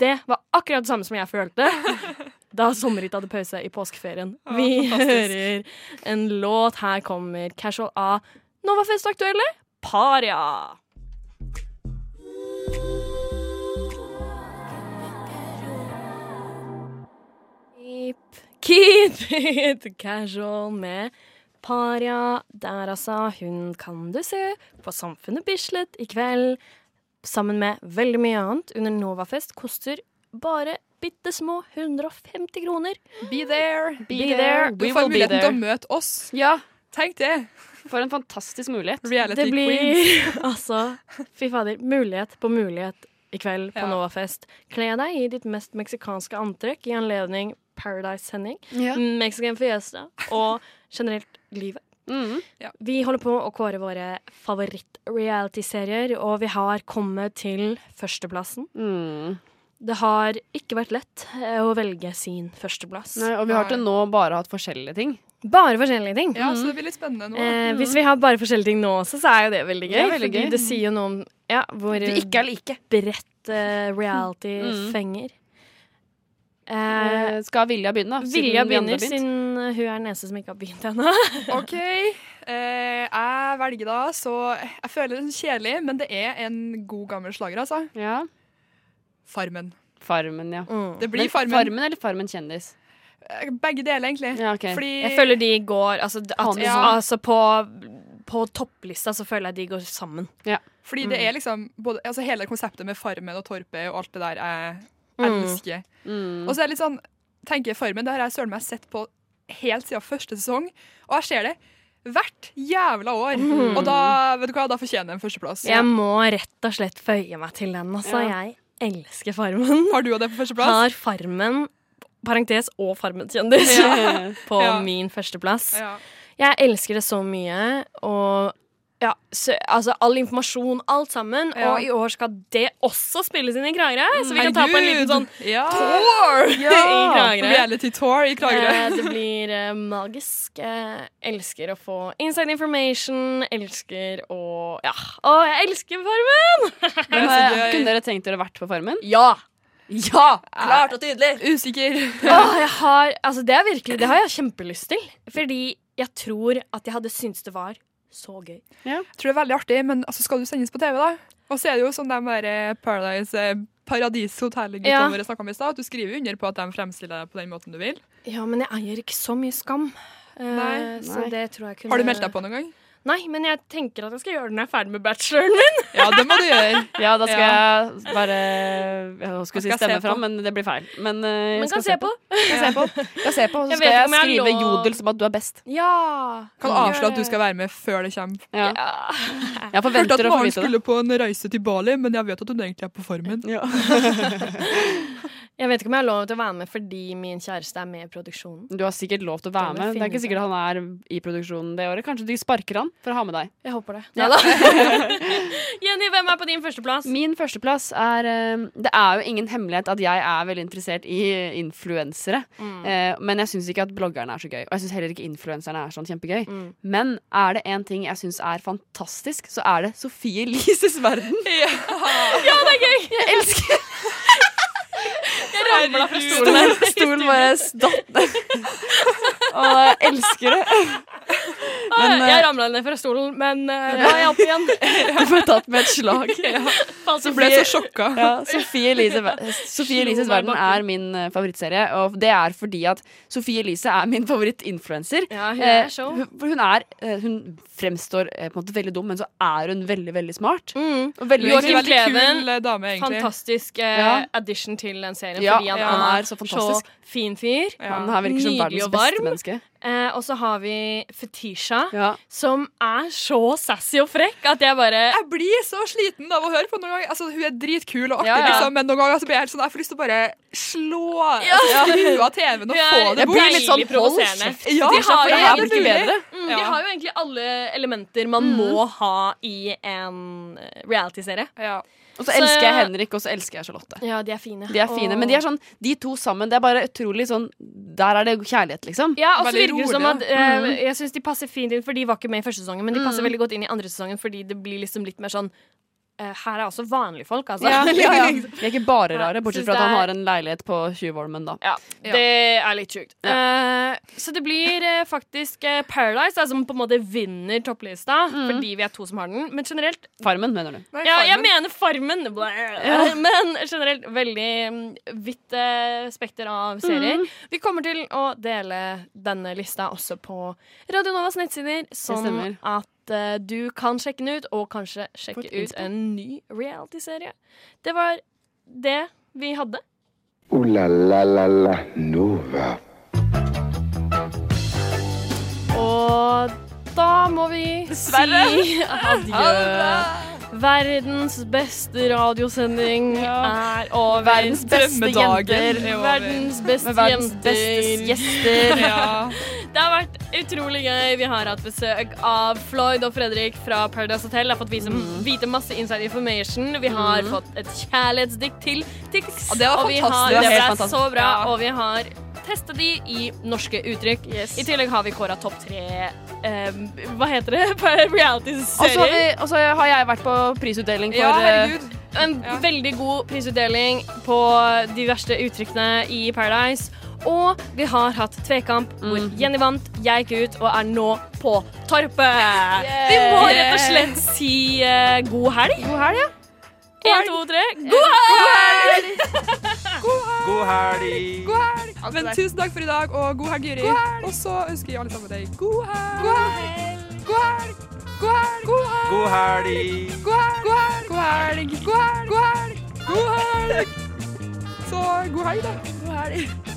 Speaker 3: Det var akkurat det samme som jeg følte da Sommerhytta hadde pause i påskeferien.
Speaker 4: Ja,
Speaker 3: Vi
Speaker 4: fantastisk.
Speaker 3: hører en låt. Her kommer Casual A. Novafest Aktuelle, Paria. Keep, keep it casual med Paria. Der altså, hun kan du se på Samfunnet Bislett i kveld. Sammen med veldig mye annet under Novafest koster bare bitte små 150 kroner.
Speaker 4: Be there.
Speaker 3: Be there.
Speaker 4: Du får muligheten til å møte oss.
Speaker 5: Ja.
Speaker 4: Tenk det.
Speaker 5: For en fantastisk mulighet.
Speaker 4: Reality
Speaker 3: Det blir
Speaker 4: queens.
Speaker 3: altså Fy fader. Mulighet på mulighet i kveld på
Speaker 4: Ja.
Speaker 3: Novafest. Kle deg i ditt mest meksikanske antrekk i anledning Paradise-sending,
Speaker 5: Ja.
Speaker 3: Mexican Fiesta og generelt livet.
Speaker 5: Mm.
Speaker 3: Vi holder på å kåre våre favoritt-reality-serier, og vi har kommet til førsteplassen.
Speaker 5: Mm.
Speaker 3: Det har ikke vært lett eh, å velge sin førsteplass.
Speaker 5: Nei, og vi har til nå bare hatt forskjellige ting.
Speaker 3: Bare forskjellige ting.
Speaker 4: Ja, så det blir litt spennende nå.
Speaker 3: Eh, hvis vi har bare forskjellige ting nå også, så er jo det veldig gøy.
Speaker 5: Det veldig gøy.
Speaker 3: det sier jo noe om ja, hvor
Speaker 5: like.
Speaker 3: bredt uh, reality
Speaker 5: Mm.
Speaker 3: fenger. Eh,
Speaker 5: Eh, skal Vilja begynne, da? siden
Speaker 3: Vilja begynner,
Speaker 5: begynt?
Speaker 3: siden hun er den eneste som ikke har begynt ennå.
Speaker 4: OK. Eh, jeg velger da, så Jeg føler det er kjedelig, men det er en god gammel slager, altså.
Speaker 5: Ja.
Speaker 4: Farmen.
Speaker 5: Farmen, ja.
Speaker 4: Det blir
Speaker 5: Men
Speaker 4: Farmen.
Speaker 5: Farmen eller Farmen kjendis?
Speaker 4: Eh, Begge deler, egentlig.
Speaker 5: Ja, okay.
Speaker 4: Fordi
Speaker 3: Jeg føler de går Altså, at,
Speaker 4: ja.
Speaker 3: altså på, på topplista så føler jeg de går sammen.
Speaker 4: Fordi det
Speaker 3: Mm.
Speaker 4: er liksom både, altså Hele konseptet med Farmen og Torpet og alt det der
Speaker 3: Mm.
Speaker 4: Elsker.
Speaker 5: Mm.
Speaker 4: Og så er det litt sånn tenker jeg Farmen, det har jeg søren meg sett på helt siden første sesong, og jeg ser det hvert jævla år.
Speaker 3: Mm.
Speaker 4: Og da vet du hva, da fortjener jeg en førsteplass.
Speaker 3: Jeg må rett og slett føye meg til den, altså.
Speaker 4: Ja.
Speaker 3: Jeg elsker Farmen.
Speaker 4: Har du det på førsteplass?
Speaker 3: Har Farmen, parentes og Farmen-kjendis,
Speaker 4: Ja.
Speaker 3: på
Speaker 4: Ja.
Speaker 3: min førsteplass.
Speaker 4: Ja.
Speaker 3: Jeg elsker det så mye, og Ja, så, altså all informasjon, alt sammen.
Speaker 4: Ja.
Speaker 3: Og i år skal det også spilles inn i Kragerø, så vi kan ta på en liten sånn
Speaker 4: ja.
Speaker 3: tour i Kragerø.
Speaker 4: Reality tour i Kragerø.
Speaker 3: Eh, det blir eh, magisk. Eh, elsker å få inside information. Elsker å Ja. Å, jeg elsker Farmen!
Speaker 5: Men, eh, kunne dere tenkt dere vært på Farmen?
Speaker 3: Ja!
Speaker 5: Ja! Klart og tydelig!
Speaker 4: Usikker.
Speaker 3: Åh, jeg har, altså det er virkelig Det har jeg kjempelyst til. Fordi jeg tror at jeg hadde syntes det var så gøy.
Speaker 4: Tror det er veldig artig, men altså, skal du sendes på TV, da? Og så er det jo sånn de der eh, Paradise eh, Paradis Hotel-guttene
Speaker 3: Ja.
Speaker 4: våre snakka om i stad, at du skriver under på at de fremstiller deg på den måten du vil.
Speaker 3: Ja, men jeg eier ikke så mye skam. Nei.
Speaker 4: Nei.
Speaker 3: Så
Speaker 4: Nei.
Speaker 3: det tror jeg kunne
Speaker 4: Har du meldt deg på noen gang?
Speaker 3: Nei, men jeg tenker at jeg skal gjøre det når jeg er ferdig med bacheloren min.
Speaker 4: Ja, det må du gjøre.
Speaker 5: Ja, da skal
Speaker 4: Ja.
Speaker 5: jeg bare Jeg skulle si stemme fram, men det blir feil. Men, uh, jeg
Speaker 3: Men
Speaker 5: skal
Speaker 3: kan se på.
Speaker 5: Kan se på. Jeg se på, så skal jeg
Speaker 3: jeg
Speaker 5: skrive jodel som at du er best.
Speaker 3: Ja.
Speaker 4: Kan avslå at du skal være med før det kommer.
Speaker 5: Ja. Jeg
Speaker 4: Hørte
Speaker 5: forventer
Speaker 4: at
Speaker 5: å
Speaker 4: Maren skulle på en reise til Bali, men jeg vet at hun egentlig er på Farmen.
Speaker 3: Jeg vet ikke om jeg har lov til å være med fordi min kjæreste er med i produksjonen.
Speaker 5: Du har sikkert lov til å være med. Det er ikke sikkert han er i produksjonen det året. Kanskje de sparker han for å ha med deg.
Speaker 3: Jeg håper det.
Speaker 5: Ja.
Speaker 3: Jenny, hvem er på din førsteplass?
Speaker 5: Min førsteplass er eh, Det er jo ingen hemmelighet at jeg er veldig interessert i influensere.
Speaker 3: Mm.
Speaker 5: Eh, men jeg syns ikke at bloggerne er så gøy. Og jeg syns heller ikke influenserne er sånn kjempegøy.
Speaker 3: Mm.
Speaker 5: Men er det én ting jeg syns er fantastisk, så er det Sofie Elises verden.
Speaker 3: Ja, det er gøy!
Speaker 5: Jeg elsker
Speaker 3: ramla fra stolen.
Speaker 5: Stolen, stolen bare datt ned. Og jeg elsker det. Men, eh,
Speaker 3: jeg ramla ned fra stolen, men uh, nå er jeg opp igjen.
Speaker 5: Du ble tatt med et slag.
Speaker 4: Så ble jeg så sjokka.
Speaker 5: Ja, Sofie Elises verden er min eh, favorittserie, og det er fordi at Sofie Elise er min favorittinfluenser.
Speaker 3: Ja, hun er
Speaker 5: Eh, hun, hun er eh, Hun fremstår eh, på en måte veldig dum, men så er hun veldig, veldig smart.
Speaker 3: Mm.
Speaker 5: Og veldig
Speaker 4: veldig kul dame, egentlig.
Speaker 3: fantastisk eh,
Speaker 5: Ja.
Speaker 3: addition til den serien.
Speaker 5: Ja,
Speaker 3: fordi han,
Speaker 5: ja, han er så fantastisk.
Speaker 3: fin fyr.
Speaker 5: Han her virker som verdens beste menneske.
Speaker 3: Eh, og så har vi Fetisha,
Speaker 5: Ja.
Speaker 3: som er så sassy og frekk at jeg bare
Speaker 4: Jeg blir så sliten av å høre på noen ganger. Altså, hun er dritkul og artig,
Speaker 5: Ja, ja.
Speaker 4: liksom, men noen ganger så blir jeg helt sånn, jeg får lyst til å bare slå
Speaker 3: Ja.
Speaker 4: altså, Skru av TV-en og få det
Speaker 5: Jeg blir
Speaker 4: bort.
Speaker 5: litt sånn
Speaker 3: deilig
Speaker 5: hold kjeft.
Speaker 4: Ja,
Speaker 3: de har,
Speaker 5: det
Speaker 3: jo
Speaker 5: blir bedre.
Speaker 3: Mm, de har jo egentlig alle elementer man må ha i en eh, reality-serie.
Speaker 4: Ja.
Speaker 5: Og så
Speaker 3: Så-
Speaker 5: elsker jeg Henrik, og så elsker jeg Charlotte.
Speaker 3: Ja, de er fine.
Speaker 5: De er fine, men de er sånn De to sammen, det er bare utrolig sånn Der er det kjærlighet, liksom.
Speaker 3: Ja, og så
Speaker 4: Veldig
Speaker 3: virker som at eh,
Speaker 5: Mhm.
Speaker 3: Jeg synes de passer fint inn, for de var ikke med i første sesongen, men de passer
Speaker 5: Mhm.
Speaker 3: veldig godt inn i andre sesongen fordi det blir liksom litt mer sånn Her er også vanlige folk, altså.
Speaker 5: Ja, ja, ja. De er ikke bare rare, bortsett fra at han har en leilighet på Tjuvholmen, da.
Speaker 3: Ja, det er litt sjukt. Uh, så det blir uh, faktisk uh, Paradise da, som på en måte vinner topplista,
Speaker 5: mm.
Speaker 3: fordi vi er to som har den. Men generelt
Speaker 5: Farmen, mener du?
Speaker 4: Nei,
Speaker 3: Ja, jeg mener Farmen! Blæh.
Speaker 5: Ja.
Speaker 3: Men generelt veldig mm, vidt eh, spekter av serier.
Speaker 5: Mm.
Speaker 3: Vi kommer til å dele denne lista også på Radio Novas nettsider, sånn
Speaker 5: stemmer.
Speaker 3: At uh, du kan sjekke den ut, og kanskje sjekke ut en ny reality-serie. Det var det vi hadde.
Speaker 2: Ooh la la la la Nova.
Speaker 3: Og da må vi
Speaker 5: Dessverre.
Speaker 3: si adjø. Verdens beste radiosending er over.
Speaker 5: Verdens beste jenter.
Speaker 4: er.
Speaker 3: Verdens beste
Speaker 5: verdens
Speaker 3: jenter.
Speaker 5: gjester.
Speaker 4: Ja.
Speaker 3: Det har vært utrolig gøy. Vi har hatt besøk av Floyd og Fredrik fra Paradise Hotel. Har fått vise,
Speaker 5: Mm.
Speaker 3: vite masse inside information. Vi har fått et kjærlighetsdikt til Tix.
Speaker 4: Og det var fantastisk.
Speaker 3: har,
Speaker 5: Det var
Speaker 3: det ble
Speaker 5: fantastisk.
Speaker 3: så bra.
Speaker 4: Ja.
Speaker 3: Og vi har testa de i norske uttrykk.
Speaker 5: Yes.
Speaker 3: I tillegg har vi kåra topp tre um, Hva heter det? reality-serier.
Speaker 5: og så har jeg vært på prisutdeling for
Speaker 4: ja,
Speaker 5: eh,
Speaker 4: herregud.
Speaker 3: En
Speaker 4: Ja.
Speaker 3: veldig god prisutdeling på de verste uttrykkene i Paradise. Og vi har hatt tvekamp hvor
Speaker 5: Mm.
Speaker 3: Jenny vant, jeg gikk ut og er nå på Torpet. Vi må rett og slett si uh, god helg.
Speaker 5: God helg, ja.
Speaker 3: Én, to, tre. God helg!
Speaker 13: God helg!
Speaker 4: God helg! Men tusen takk for i dag, og god helg, Juri. Og så ønsker jeg alle sammen deg. God helg. God helg.
Speaker 13: God helg!
Speaker 4: God helg. God helg. God helg. God helg. God helg. Så god helg, da. God helg.